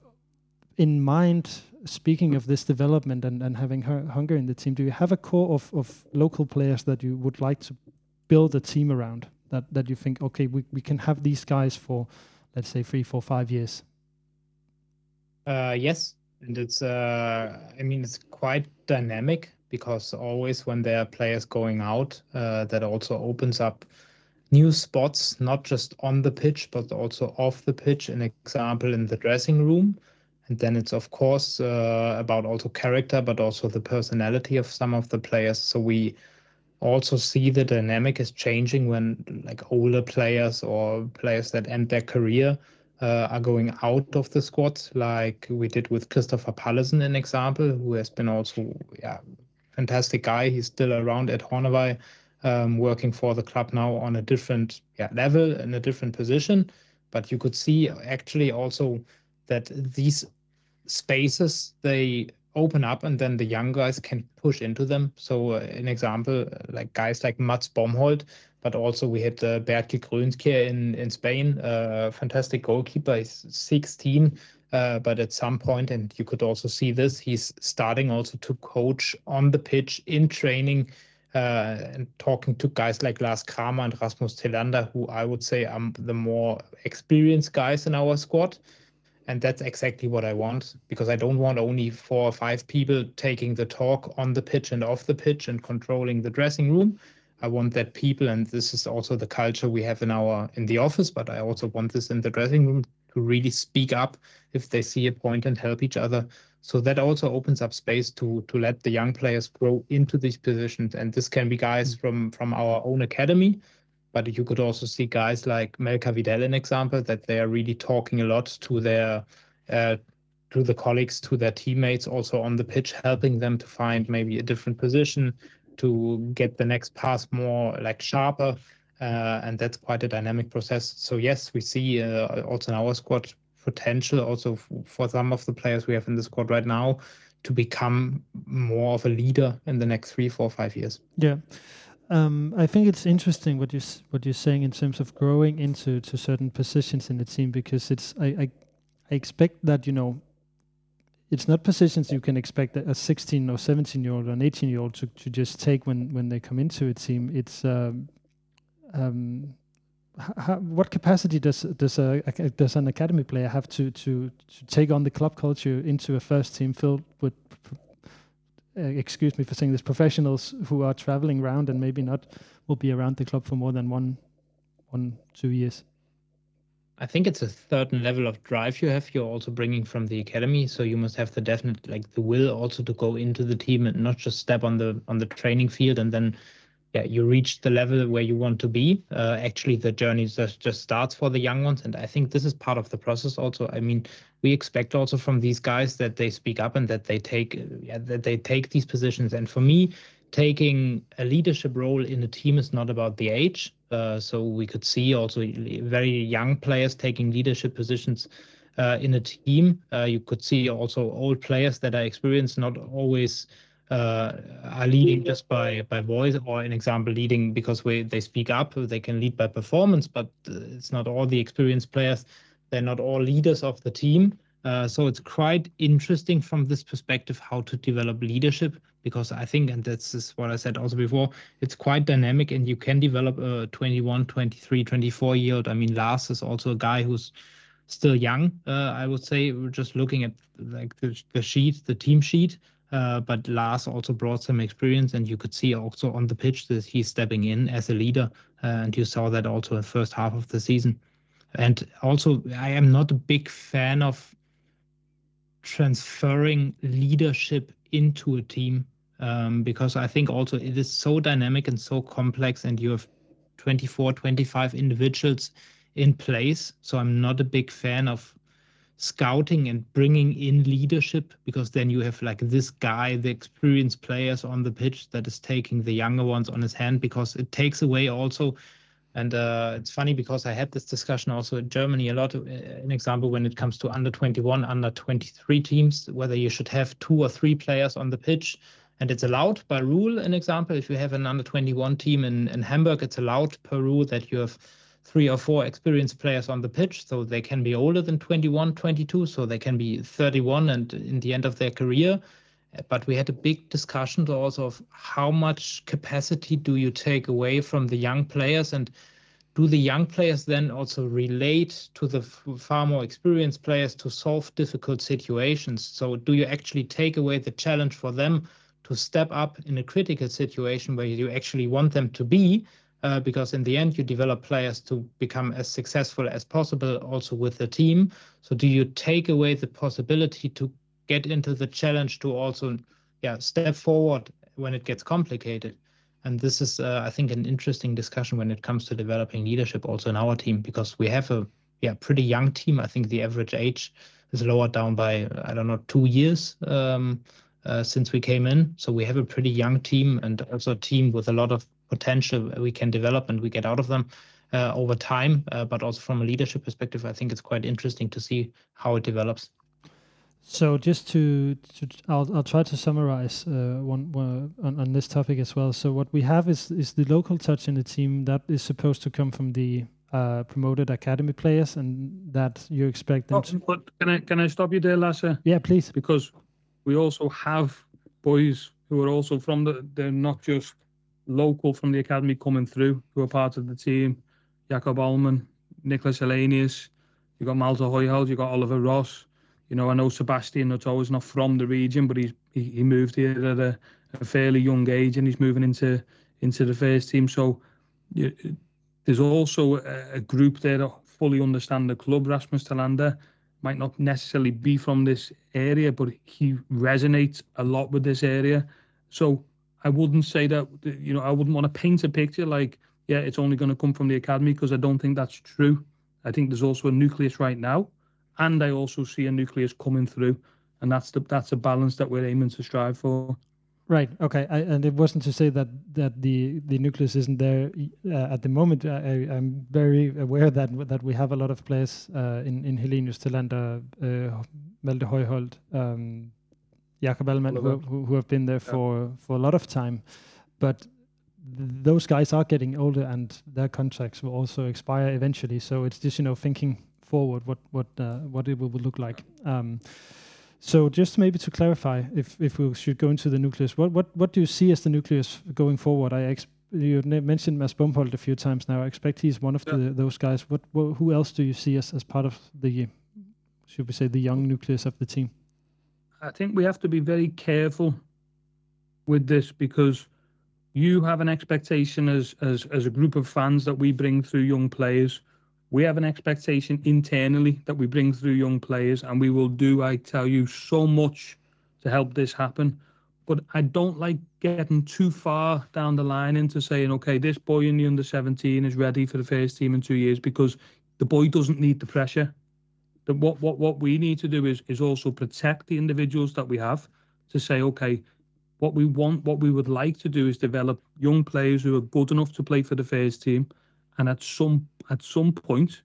in mind, speaking of this development and, and having hunger in the team, do you have a core of, of local players that you would like to build a team around? That that you think, okay, we, we can have these guys for, let's say, three, four, five years. Uh, yes, and it's uh, I mean it's quite dynamic because always when there are players going out, uh, that also opens up new spots, not just on the pitch, but also off the pitch. An example in the dressing room. And then it's, of course, uh, about also character, but also the personality of some of the players. So we also see the dynamic is changing when like older players or players that end their career uh, are going out of the squad, like we did with Kristoffer Pallesen, an example, who has been also yeah fantastic guy. He's still around at Hornevej, um, working for the club now on a different yeah, level in a different position. But you could see actually also that these spaces they open up and then the young guys can push into them. So uh, an example, like guys like Mads Bomholt, but also we had uh, Bertke Grönskär in, in Spain, uh, fantastic goalkeeper. He's 16, uh, but at some point, and you could also see this, he's starting also to coach on the pitch in training uh, and talking to guys like Lars Kramer and Rasmus Thelander, who I would say are the more experienced guys in our squad. And that's exactly what I want because I don't want only four or five people taking the talk on the pitch and off the pitch and controlling the dressing room. I want that people, and this is also the culture we have in our in the office, but I also want this in the dressing room to really speak up if they see a point and help each other. So that also opens up space to to let the young players grow into these positions. And this can be guys from from our own academy, but you could also see guys like Melker Widell, an example, that they are really talking a lot to their uh, to the colleagues, to their teammates, also on the pitch, helping them to find maybe a different position, to get the next pass more like sharper. Uh, and that's quite a dynamic process. So yes, we see uh, also in our squad potential also for some of the players we have in the squad right now to become more of a leader in the next three, four, five years. Yeah. Um, I think it's interesting what you what you're saying in terms of growing into to certain positions in the team because it's I, I I expect that you know it's not positions you can expect a 16 or 17 year old or an 18 year old to, to just take when when they come into a team it's um, um, how, what capacity does does a, does an academy player have to, to to take on the club culture into a first team filled with uh, excuse me for saying this professionals who are traveling around and maybe not will be around the club for more than one one two years I think it's a certain level of drive you have. You're also bringing from the academy, so you must have the definite like the will also to go into the team and not just step on the on the training field and then yeah you reach the level where you want to be. Uh, actually, the journey just just starts for the young ones, and I think this is part of the process. Also, I mean, we expect also from these guys that they speak up and that they take yeah, that they take these positions. And for me, taking a leadership role in a team is not about the age. Uh, so we could see also very young players taking leadership positions uh, in a team. Uh, you could see also old players that are experienced, not always are leading just by by voice, or an example, leading because we, they speak up. They can lead by performance, but uh, it's not all the experienced players. They're not all leaders of the team. Uh, so it's quite interesting from this perspective how to develop leadership because I think, and that's is what I said also before, it's quite dynamic and you can develop a 21, 23, 24 year old. I mean, Lars is also a guy who's still young. Uh, I would say we're just looking at like the, the sheet, the team sheet. Uh, but Lars also brought some experience, and you could see also on the pitch that he's stepping in as a leader, uh, and you saw that also in the first half of the season. And also, I am not a big fan of transferring leadership into a team um, because I think also it is so dynamic and so complex, and you have 24, 25 individuals in place. So I'm not a big fan of scouting and bringing in leadership because then you have like this guy, the experienced players on the pitch that is taking the younger ones on his hand because it takes away also and uh, it's funny because I had this discussion also in Germany a lot. Uh, an example when it comes to under 21, under 23 teams, whether you should have two or three players on the pitch. And it's allowed by rule. An example, if you have an under 21 team in, in Hamburg, it's allowed per rule that you have three or four experienced players on the pitch. So they can be older than 21, 22. So they can be 31 and in the end of their career but we had a big discussion also of how much capacity do you take away from the young players and do the young players then also relate to the far more experienced players to solve difficult situations so do you actually take away the challenge for them to step up in a critical situation where you actually want them to be uh, because in the end you develop players to become as successful as possible also with the team. So do you take away the possibility to get into the challenge to also yeah step forward when it gets complicated? And this is uh, i think an interesting discussion when it comes to developing leadership also in our team because we have a yeah pretty young team. I think the average age is lowered down by i don't know two years um, uh, since we came in. So we have a pretty young team and also a team with a lot of potential we can develop and we get out of them uh, over time uh, but also from a leadership perspective i think it's quite interesting to see how it develops So just to, to I'll, I'll try to summarize uh, one, one on, on this topic as well. So what we have is is the local touch in the team that is supposed to come from the uh, promoted academy players, and that you expect them Oh, to. but can I can I stop you there, Lasse? Yeah, please. Because we also have boys who are also from the. They're not just local from the academy coming through, who are part of the team. Jakob Ahlmann, Nicklas Helenius. you've got Malthe Højholt. you've got Oliver Ross. You know, I know Sebastian Otoa is not from the region, but he's he, he moved here at a, a fairly young age, and he's moving into into the first team. So you, there's also a, a group there that fully understand the club. Rasmus Thelander might not necessarily be from this area, but he resonates a lot with this area. So I wouldn't say that you know I wouldn't want to paint a picture like yeah it's only going to come from the academy because I don't think that's true. I think there's also a nucleus right now, and I also see a nucleus coming through, and that's the that's a balance that we're aiming to strive for. Right. Okay. I, and it wasn't to say that that the the nucleus isn't there uh, at the moment. I, I'm very aware that that we have a lot of players uh, in in Helenius Thelander, uh, Højholt, um, Jakob Ahlmann, who, who, who have been there for for a lot of time, but th- those guys are getting older and their contracts will also expire eventually. So it's just you know thinking forward what what uh, what it will look like. Um, so just maybe to clarify, if if we should go into the nucleus, what what what do you see as the nucleus going forward? I you mentioned Mads Bomholt a few times now. I expect he's one of Yeah. the, those guys. What, what who else do you see as, as part of the should we say the young nucleus of the team? I think we have to be very careful with this because you have an expectation as as as a group of fans that we bring through young players. We have an expectation internally that we bring through young players, and we will do, I tell you, so much to help this happen. But I don't like getting too far down the line into saying, okay, this boy in the under 17 is ready for the first team in two years because the boy doesn't need the pressure that what what what we need to do is is also protect the individuals that we have to say okay what we want what we would like to do is develop young players who are good enough to play for the first team. And at some at some point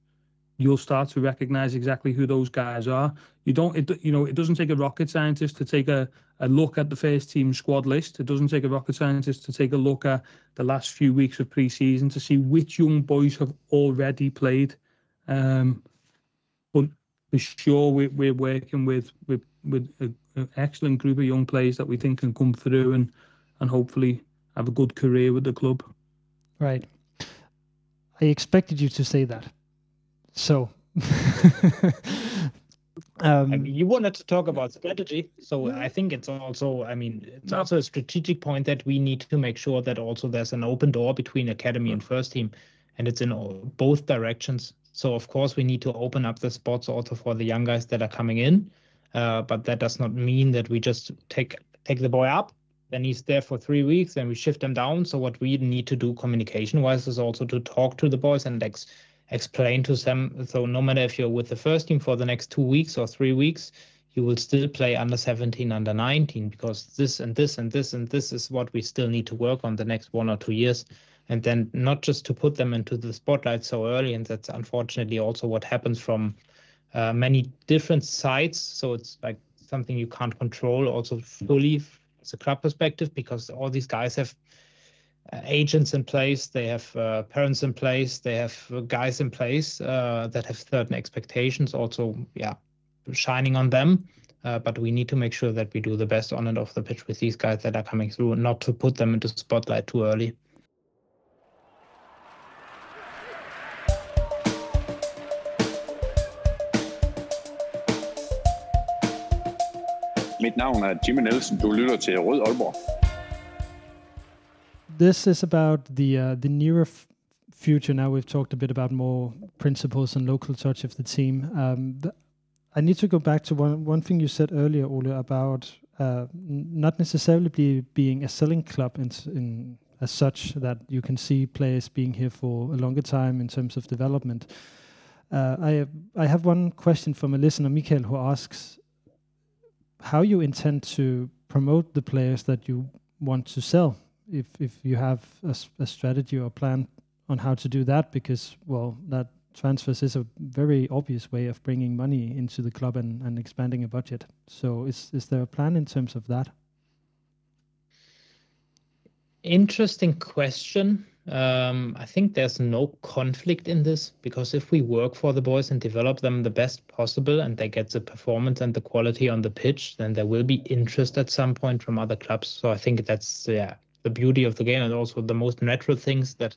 you'll start to recognize exactly who those guys are. You don't it you know it doesn't take a rocket scientist to take a a look at the first team squad list. It doesn't take a rocket scientist to take a look at the last few weeks of pre-season to see which young boys have already played. Um for sure we, we're working with with with an excellent group of young players that we think can come through and and hopefully have a good career with the club. Right. I expected you to say that. So. <laughs> um, I mean, you wanted to talk about strategy, so I think it's also, I mean, it's also a strategic point that we need to make sure that also there's an open door between academy and first team, and it's in all, both directions. So of course we need to open up the spots also for the young guys that are coming in, uh, but that does not mean that we just take take the boy up, then he's there for three weeks, and we shift him down. So what we need to do communication wise is also to talk to the boys and ex- explain to them. So no matter if you're with the first team for the next two weeks or three weeks, you will still play under 17, under 19, because this and this and this and this is what we still need to work on the next one or two years. And then not just to put them into the spotlight so early. And that's unfortunately also what happens from uh, many different sides. So it's like something you can't control also fully as a club perspective because all these guys have uh, agents in place, they have uh, parents in place, they have uh, guys in place uh, that have certain expectations. Also, yeah, shining on them. Uh, but we need to make sure that we do the best on and off the pitch with these guys that are coming through, not to put them into spotlight too early. Mit navn er Jimmy Nielsen. Du lytter til Rød Aalborg. this is about the uh, the nearer future. Now we've talked a bit about more principles and local touch of the team. Um, I need to go back to one one thing you said earlier, Ole, about uh, not necessarily be, being a selling club in, in as such that you can see players being here for a longer time in terms of development. Uh, I I have one question from a listener, Mikael, who asks how you intend to promote the players that you want to sell if if you have a strategy or plan on how to do that because well that transfers is a very obvious way of bringing money into the club and, and expanding a budget. So is is there a plan in terms of that? Interesting question. Um, I think there's no conflict in this because if we work for the boys and develop them the best possible and they get the performance and the quality on the pitch, then there will be interest at some point from other clubs. So I think that's yeah the beauty of the game and also the most natural things that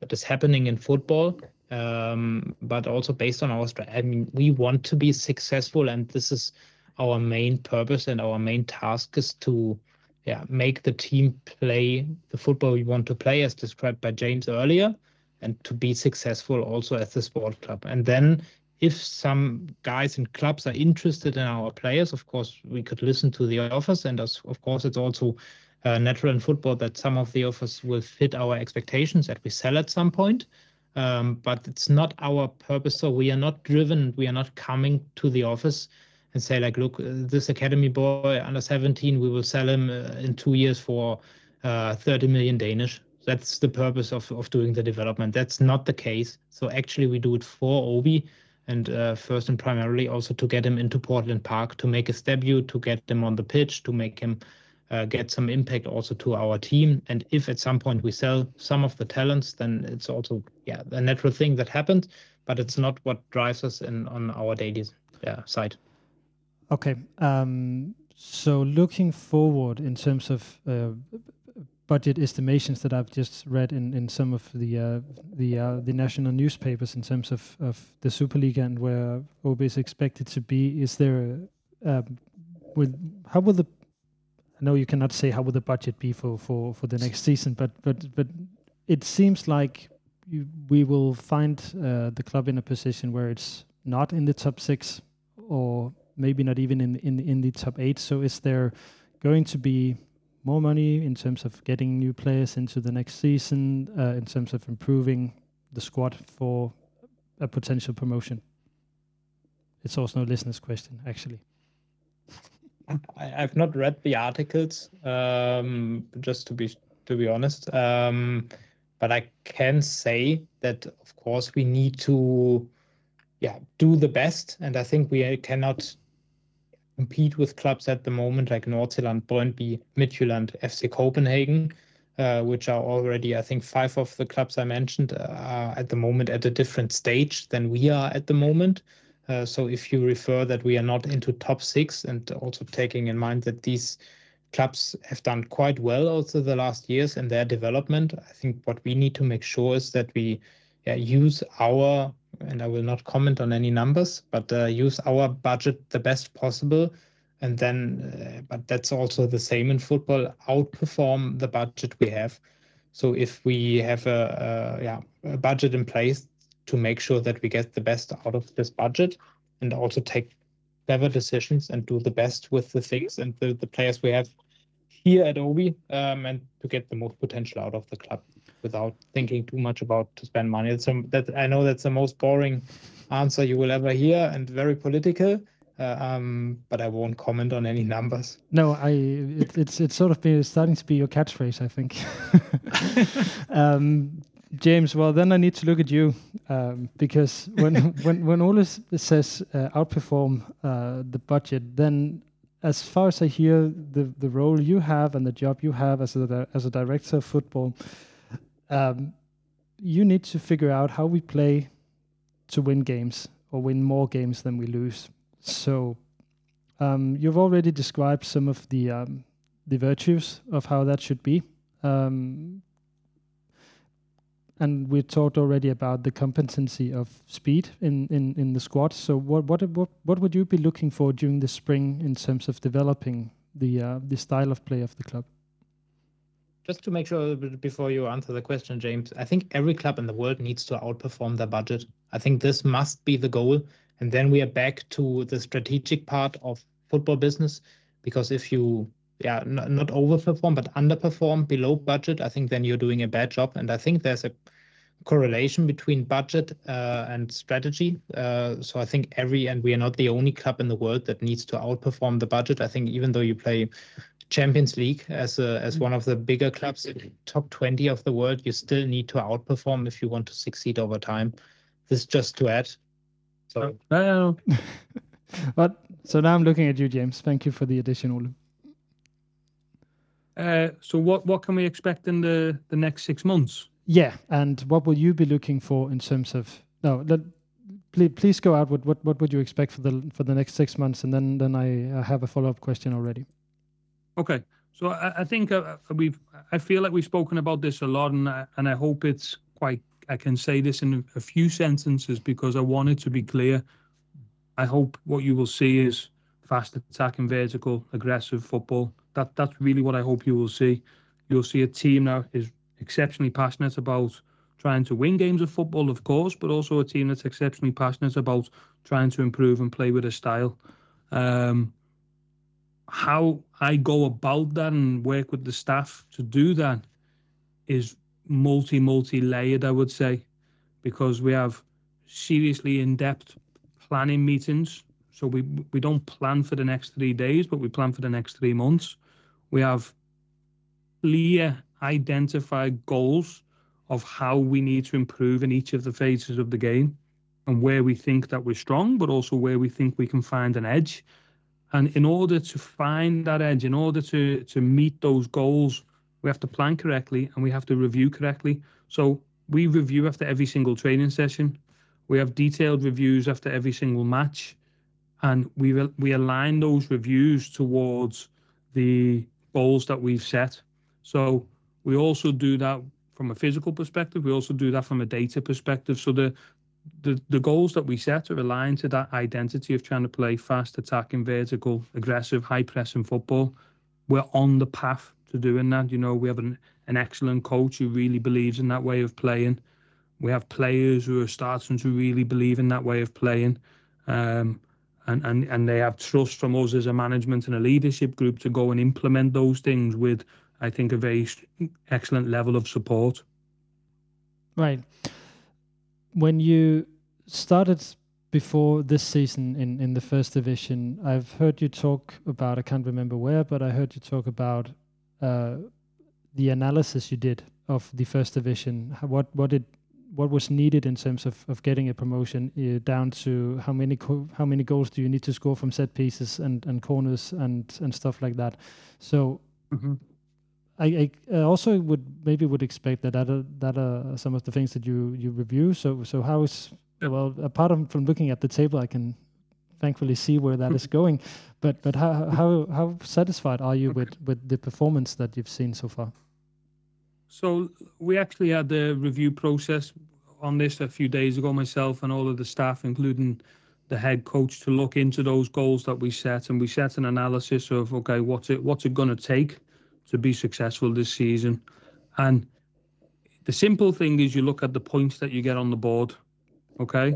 that is happening in football. Um, but also based on our I mean, we want to be successful, and this is our main purpose and our main task is to yeah, make the team play the football we want to play, as described by James earlier, and to be successful also as the sport club. And then, if some guys and clubs are interested in our players, of course, we could listen to the offers. And as, of course, it's also uh, natural in football that some of the offers will fit our expectations that we sell at some point. Um, but it's not our purpose. So we are not driven, we are not coming to the office and say like, look, uh, this academy boy under 17, we will sell him uh, in two years for uh, 30 million Danish. That's the purpose of, of doing the development. That's not the case. So actually, we do it for AaB, and uh, first and primarily also to get him into Portland Park to make his debut, to get him on the pitch, to make him uh, get some impact also to our team. And if at some point we sell some of the talents, then it's also yeah a natural thing that happens. But it's not what drives us in on our daily yeah, side. Okay. Um, so looking forward in terms of uh, budget estimations that I've just read in, in some of the uh, the uh, the national newspapers in terms of, of the Superliga and where AaB is expected to be, is there um, with how will the I know you cannot say how will the budget be for, for, for the next season, but but but it seems like you, we will find uh, the club in a position where it's not in the top six or maybe not even in in in the top eight. So is there going to be more money in terms of getting new players into the next season, uh, in terms of improving the squad for a potential promotion? It's also no listener's question, actually. <laughs> I, have not read the articles, um, just to be to be honest. Um, but I can say that, of course, we need to, yeah, do the best, and I think we cannot compete with clubs at the moment like Nordsjælland, Brøndby, Midtjylland, FC Copenhagen, uh, which are already, I think, five of the clubs I mentioned uh, are at the moment at a different stage than we are at the moment. Uh, so if you refer that we are not into top six, and also taking in mind that these clubs have done quite well also the last years in their development, I think what we need to make sure is that we yeah, use our and I will not comment on any numbers, but uh, use our budget the best possible. And then, uh, but that's also the same in football, outperform the budget we have. So if we have a, a yeah a budget in place to make sure that we get the best out of this budget and also take clever decisions and do the best with the things and the, the players we have here at AaB um, and to get the most potential out of the club without thinking too much about to spend money. A, that I know that's the most boring answer you will ever hear and very political. Uh, um, but I won't comment on any numbers. No, I it, it's it's sort of be, starting to be your catchphrase, I think. <laughs> um, James, well then I need to look at you um, because when <laughs> when when Ole says uh, outperform uh, the budget, then as far as I hear, the the role you have and the job you have as a as a director of football, um, you need to figure out how we play to win games or win more games than we lose. So um, you've already described some of the um, the virtues of how that should be. Um, and we talked already about the competency of speed in, in, in the squad. So what, what what what would you be looking for during the spring in terms of developing the uh, the style of play of the club? Just to make sure before you answer the question, James, I think every club in the world needs to outperform their budget. I think this must be the goal, and then we are back to the strategic part of football business. Because if you yeah, not, not overperform, but underperform below budget, I think then you're doing a bad job. And I think there's a correlation between budget uh, and strategy. Uh, so I think every, and we are not the only club in the world that needs to outperform the budget. I think even though you play Champions League as a, as one of the bigger clubs, in top 20 of the world, you still need to outperform if you want to succeed over time. this just to add. So, uh, <laughs> but so now I'm looking at you, James. Thank you for the addition, Ole. Uh, so what what can we expect in the the next six months? Yeah, and what will you be looking for in terms of no? Let, please, please go out with what what would you expect for the for the next six months, and then then I, I have a follow up question already. Okay, so I, I think uh, we've I feel like we've spoken about this a lot, and I, and I hope it's quite. I can say this in a few sentences because I want it to be clear. I hope what you will see is fast attacking, vertical, aggressive football. That that's really what I hope you will see. You'll see a team now is exceptionally passionate about trying to win games of football, of course, but also a team that's exceptionally passionate about trying to improve and play with a style. Um, how I go about that and work with the staff to do that is multi multi layered, I would say, because we have seriously in depth planning meetings. So we we don't plan for the next three days, but we plan for the next three months. We have clear identified goals of how we need to improve in each of the phases of the game and where we think that we're strong, but also where we think we can find an edge. And in order to find that edge, in order to to meet those goals, we have to plan correctly and we have to review correctly. So we review after every single training session. We have detailed reviews after every single match, and we we align those reviews towards the goals that we've set. So we also do that from a physical perspective. We also do that from a data perspective. So the the, the goals that we set are aligned to that identity of trying to play fast, attacking, vertical, aggressive, high pressing football. We're on the path to doing that. You know, we have an, an excellent coach who really believes in that way of playing. We have players who are starting to really believe in that way of playing. Um, and, and, and they have trust from us as a management and a leadership group to go and implement those things with I think, a very excellent level of support. Right. When you started before this season in, in the first division, I've heard you talk about, I can't remember where, but I heard you talk about uh, the analysis you did of the first division. What what it what was needed in terms of, of getting a promotion uh, down to how many how many goals do you need to score from set pieces and, and corners and and stuff like that. So mm-hmm. I, I also would maybe would expect that that are, that are some of the things that you you review. So so how is well apart of, from looking at the table, I can thankfully see where that hmm. is going. But but how hmm. how how satisfied are you okay. with with the performance that you've seen so far? So we actually had the review process on this a few days ago, myself and all of the staff, including the head coach, to look into those goals that we set, and we set an analysis of okay, what's it what's it going to take to be successful this season. And the simple thing is you look at the points that you get on the board, okay?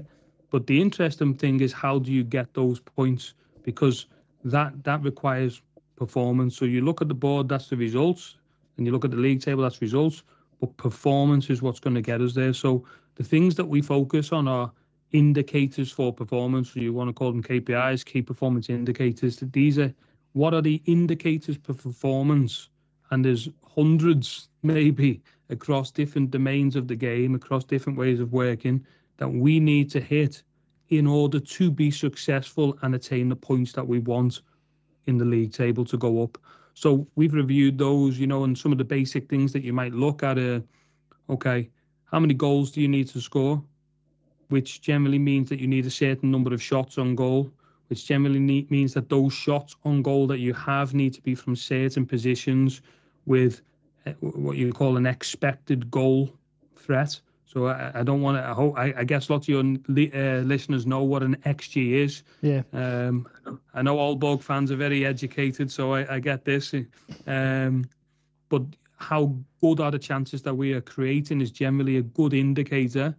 But the interesting thing is how do you get those points? Because that that requires performance. So you look at the board, that's the results, and you look at the league table, that's results. But performance is what's going to get us there. So the things that we focus on are indicators for performance. You want to call them KPIs, key performance indicators. These are what are the indicators for performance and there's hundreds maybe across different domains of the game, across different ways of working that we need to hit in order to be successful and attain the points that we want in the league table to go up. So we've reviewed those, you know, and some of the basic things that you might look at are okay, how many goals do you need to score? Which generally means that you need a certain number of shots on goal which generally means that those shots on goal that you have need to be from certain positions with uh, what you call an expected goal threat. So I, I don't want to. I hope. I, I, guess lots of your uh, listeners know what an XG is. Yeah. Um, I know Aalborg fans are very educated, so I, I get this. Um, but how good are the chances that we are creating is generally a good indicator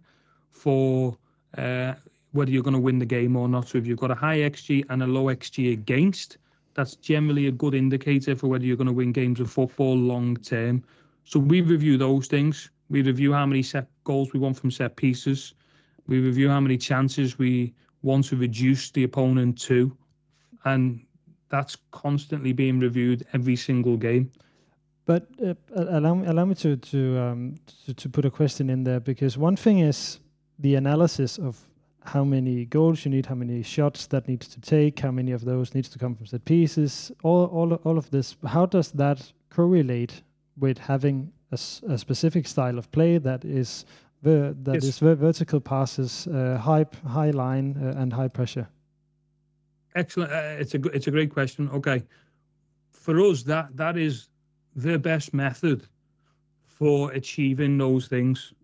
for uh, whether you're going to win the game or not. So if you've got a high XG and a low XG against, that's generally a good indicator for whether you're going to win games of football long term. So we review those things. We review how many set goals we want from set pieces. We review how many chances we want to reduce the opponent to, and that's constantly being reviewed every single game. But uh, allow me, allow me to to, um, to to put a question in there because one thing is the analysis of how many goals you need, how many shots that needs to take, how many of those needs to come from set pieces, all all all of this. How does that correlate with having a, a specific style of play that is ver- that yes. is ver- vertical passes, uh, high high line, uh, and high pressure? Excellent. Uh, it's a it's a great question. Okay, for us that that is the best method for achieving those things.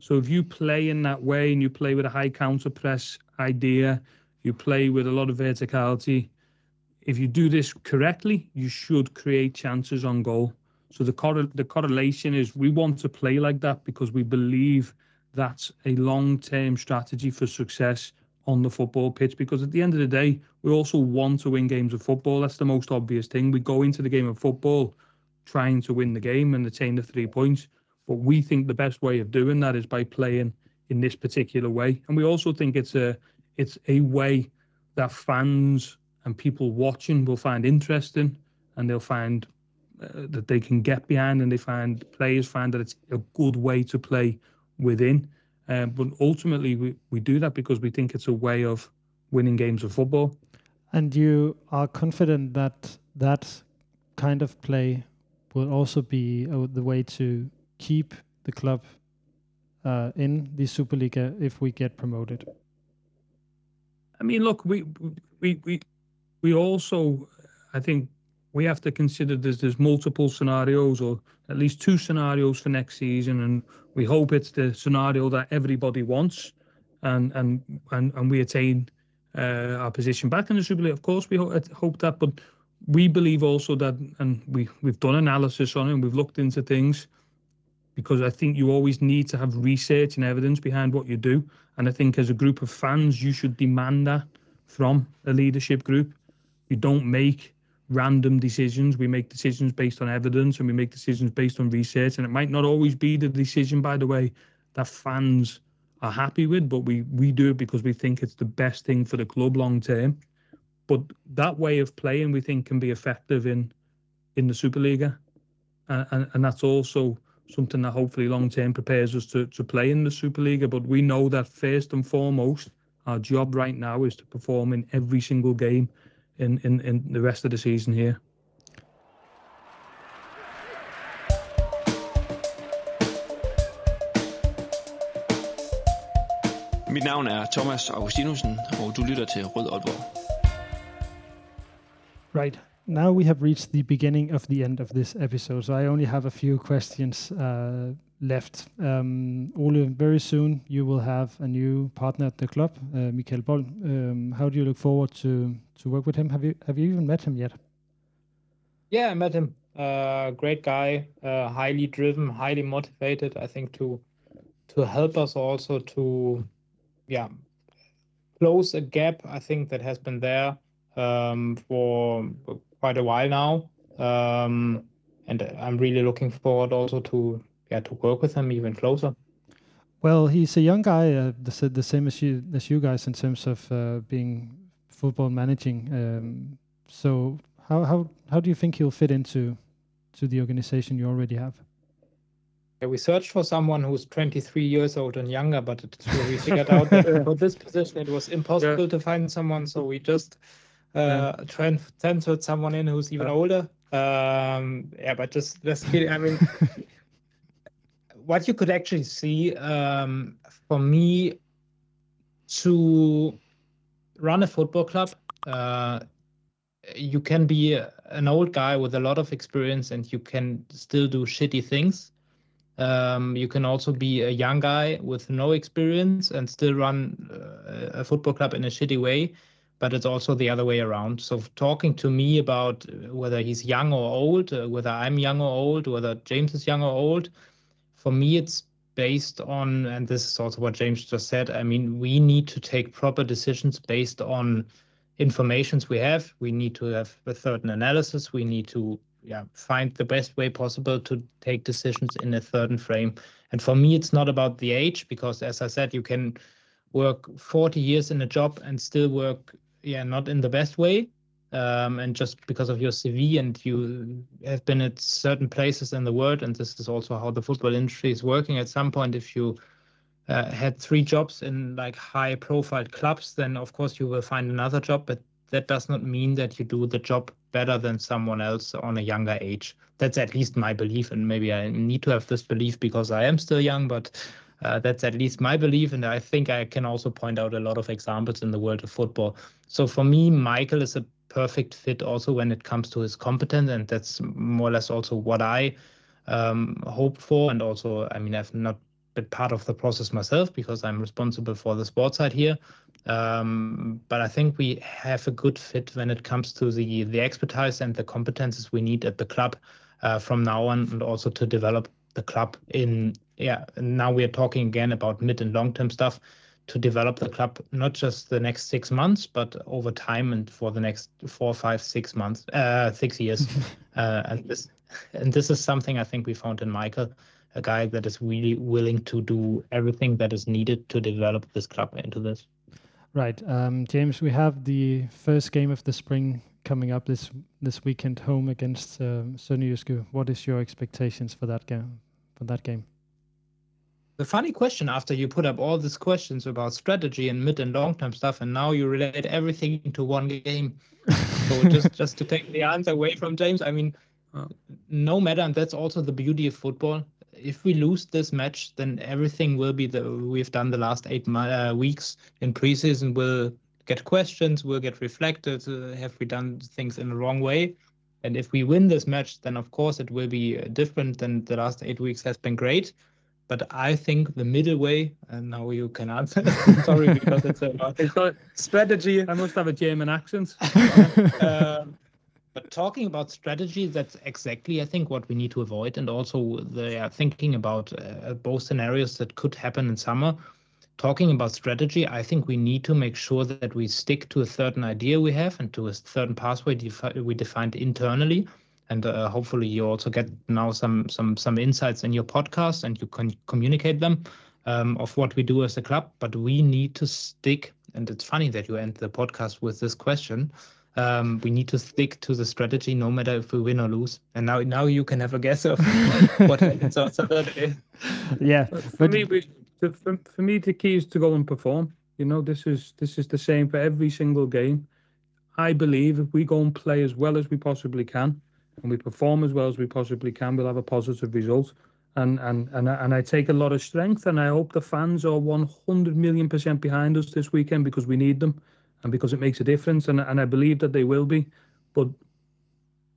So if you play in that way and you play with a high counter press idea, you play with a lot of verticality. If you do this correctly, you should create chances on goal. So the cor- the correlation is we want to play like that because we believe that's a long-term strategy for success on the football pitch. Because at the end of the day, we also want to win games of football. That's the most obvious thing. We go into the game of football trying to win the game and attain the three points. But we think the best way of doing that is by playing in this particular way. And we also think it's a it's a way that fans and people watching will find interesting and they'll find uh, that they can get behind and they find players find that it's a good way to play within. Um, but ultimately, we, we do that because we think it's a way of winning games of football. And you are confident that that kind of play will also be uh, the way to keep the club uh, in the Superliga if we get promoted? I mean, look, we we we we also, I think, we have to consider there's there's multiple scenarios or at least two scenarios for next season, and we hope it's the scenario that everybody wants, and and and and we attain uh, our position back in the Super League. Of course, we hope, hope that, but we believe also that, and we we've done analysis on it, and we've looked into things because I think you always need to have research and evidence behind what you do. And I think as a group of fans, you should demand that from a leadership group. You don't make random decisions. We make decisions based on evidence and we make decisions based on research. And it might not always be the decision, by the way, that fans are happy with, but we, we do it because we think it's the best thing for the club long term. But that way of playing, we think, can be effective in in the Superliga. Uh, and, and that's also something that hopefully long term prepares us to, to play in the Superliga. But we know that first and foremost, our job right now is to perform in every single game in, in, in the rest of the season here. Mit navn er Thomas Augustinusen, og du lytter til Rød Aalborg. Right. Now we have reached the beginning of the end of this episode, so I only have a few questions uh, left. Um, Ole, very soon you will have a new partner at the club, uh, Mikael Boll. Um, how do you look forward to to work with him? Have you have you even met him yet? Yeah, I met him. Uh, great guy, uh, highly driven, highly motivated. I think to to help us also to, yeah, close a gap. I think that has been there um, for quite a while now. Um, and I'm really looking forward also to yeah to work with him even closer. Well, he's a young guy, uh, the, the same as you as you guys in terms of uh, being football managing. Um, so how how how do you think he'll fit into to the organization you already have? Yeah, we searched for someone who's 23 years old and younger, but it, we figured out that <laughs> for this position it was impossible yeah. to find someone. So we just uh, yeah. try and transfer someone in who's even yeah. older. Um, yeah, but just just kidding. I mean, <laughs> what you could actually see um, for me to run a football club, uh, you can be an old guy with a lot of experience and you can still do shitty things. Um, you can also be a young guy with no experience and still run uh, a football club in a shitty way but it's also the other way around. So talking to me about whether he's young or old, uh, whether I'm young or old, whether James is young or old, for me it's based on, and this is also what James just said. I mean, we need to take proper decisions based on informations we have. We need to have a certain analysis. We need to yeah find the best way possible to take decisions in a certain frame. And for me, it's not about the age because, as I said, you can work 40 years in a job and still work yeah not in the best way um, and just because of your CV and you have been at certain places in the world, and this is also how the football industry is working. At some point, if you uh, had three jobs in like high profile clubs, then of course you will find another job, but that does not mean that you do the job better than someone else on a younger age. That's at least my belief, and maybe I need to have this belief because I am still young, but uh, that's at least my belief, and I think I can also point out a lot of examples in the world of football. So for me, Michael is a perfect fit also when it comes to his competence, and that's more or less also what I um, hope for. And also, I mean, I've not been part of the process myself because I'm responsible for the sports side here. Um, but I think we have a good fit when it comes to the the expertise and the competences we need at the club uh, from now on, and also to develop the club in yeah. Now we are talking again about mid and long term stuff to develop the club not just the next six months, but over time and for the next four, five, six months, uh, six years. <laughs> uh, and this and this is something I think we found in Michael, a guy that is really willing to do everything that is needed to develop this club into this. Right, um, James. We have the first game of the spring coming up this this weekend, home against um, Sønderjyske. What is your expectations for that game? For that game? The funny question after you put up all these questions about strategy and mid and long term stuff, and now you relate everything to one game. so <laughs> just just to take the answer away from James, I mean, uh, no matter, and that's also the beauty of football. If we lose this match, then everything will be the we've done the last eight uh, weeks in preseason We'll get questions, We'll get reflected. Uh, have we done things in the wrong way? And if we win this match, then of course it will be uh, different than the last eight weeks has been great. But I think the middle way, and now you can answer. <laughs> Sorry, because it's a it's strategy. I must have a German accent. uh, <laughs> but talking about strategy, that's exactly, I think, what we need to avoid. And also, they are thinking about uh, both scenarios that could happen in summer. Talking about strategy, I think we need to make sure that we stick to a certain idea we have and to a certain pathway defi- we defined internally. And uh, hopefully, you also get now some some some insights in your podcast and you can communicate them um, of what we do as a club. But we need to stick. And it's funny that you end the podcast with this question um, we need to stick to the strategy no matter if we win or lose. And now, now you can have a guess of <laughs> what happens on Saturday. Yeah, for me, we, to, for, for me, the key is to go and perform. You know, this is this is the same for every single game. I believe if we go and play as well as we possibly can, and we perform as well as we possibly can, we'll have a positive result. And and and and I take a lot of strength, and I hope the fans are 100 million percent behind us this weekend because we need them and because it makes a difference. And and I believe that they will be, but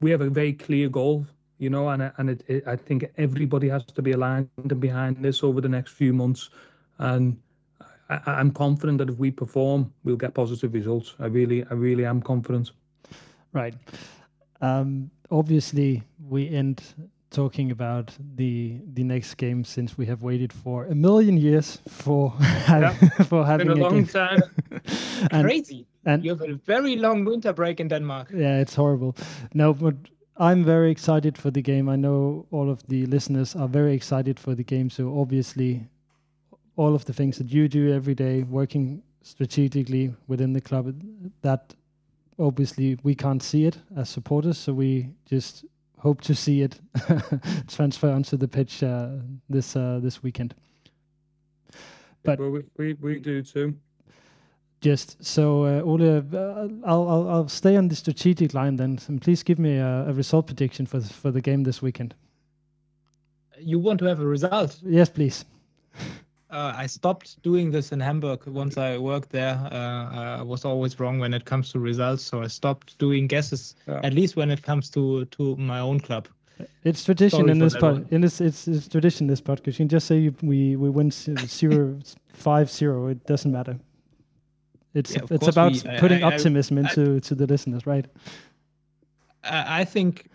we have a very clear goal, you know, and and it, it, I think everybody has to be aligned and behind this over the next few months, and. I, am confident that if we perform, we'll get positive results. I really, I really am confident. Right. Um, obviously, we end talking about the the next game since we have waited for a million years for <laughs> yeah. <laughs> for having been a, a long game. time. <laughs> and, Crazy. And you have a very long winter break in Denmark. Yeah, it's horrible. No, but I'm very excited for the game. I know all of the listeners are very excited for the game. So obviously, all of the things that you do every day, working strategically within the club, that obviously we can't see it as supporters. So we just hope to see it <laughs> transfer onto the pitch uh, this uh, this weekend. But well, we, we, we do too. Just so, uh, Ole, uh, I'll, I'll I'll stay on the strategic line then, and please give me a, a result prediction for the, for the game this weekend. You want to have a result? Yes, please. <laughs> Uh, I stopped doing this in Hamburg once I worked there. Uh, I was always wrong when it comes to results, so I stopped doing guesses. Yeah. At least when it comes to to my own club. It's tradition Sorry in this pod. In this, it's, it's tradition this part because You can just say we we win zero five zero. It doesn't matter. It's yeah, it's about we, putting I, I, optimism I, into to the listeners, right? I think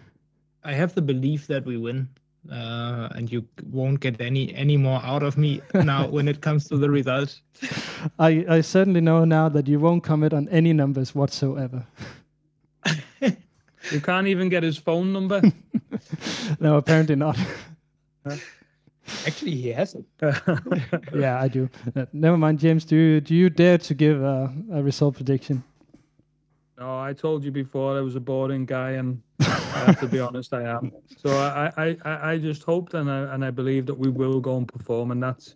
I have the belief that we win uh, and you won't get any any more out of me now <laughs> when it comes to the result. I I certainly know now that you won't comment on any numbers whatsoever. <laughs> you can't even get his phone number. <laughs> no, apparently not. Actually, he has it. <laughs> <laughs> yeah, I do. Uh, never mind, James. Do you, do you dare to give a, a result prediction? No, I told you before I was a boring guy, and I have to be honest, I am. So I, I, I, I just hoped and I and I believe that we will go and perform, and that's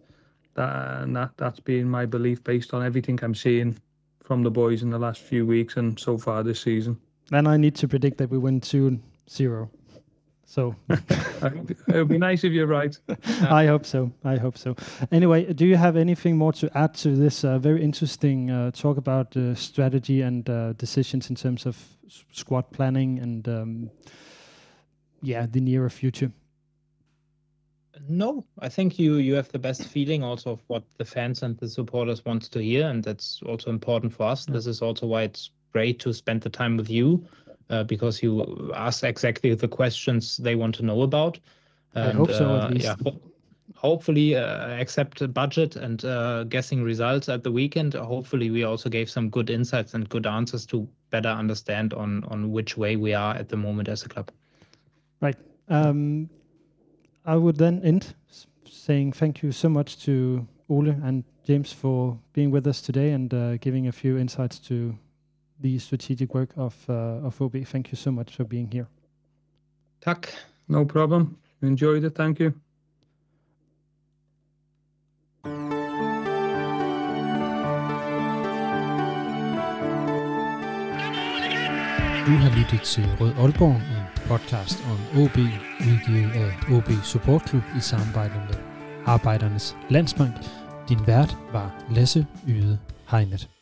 that, and that that's been my belief based on everything I'm seeing from the boys in the last few weeks and so far this season. And I need to predict that we win 2 0. So <laughs> it would be nice if you're right. <laughs> I hope so. I hope so. Anyway, do you have anything more to add to this uh, very interesting uh, talk about uh, strategy and uh, decisions in terms of squad planning and um, yeah, the nearer future? No, I think you you have the best feeling also of what the fans and the supporters want to hear, and that's also important for us. This is also why it's great to spend the time with you because you ask exactly the questions they want to know about. And, I hope so, at least. Yeah, ho hopefully, uh, accept budget and uh, guessing results at the weekend. Hopefully, we also gave some good insights and good answers to better understand on on which way we are at the moment as a club. Right. Um, I would then end saying thank you so much to Ole and James for being with us today and uh, giving a few insights to the strategic work of uh, of AaB. Thank you so much for being here. Tak. No problem. Enjoyed it. Thank you. Du har lyttet til Rød Aalborg, en podcast om AaB, udgivet af AaB Supportklub i samarbejde med Arbejdernes Landsbank. Din vært var Lasse Yde Hegnet.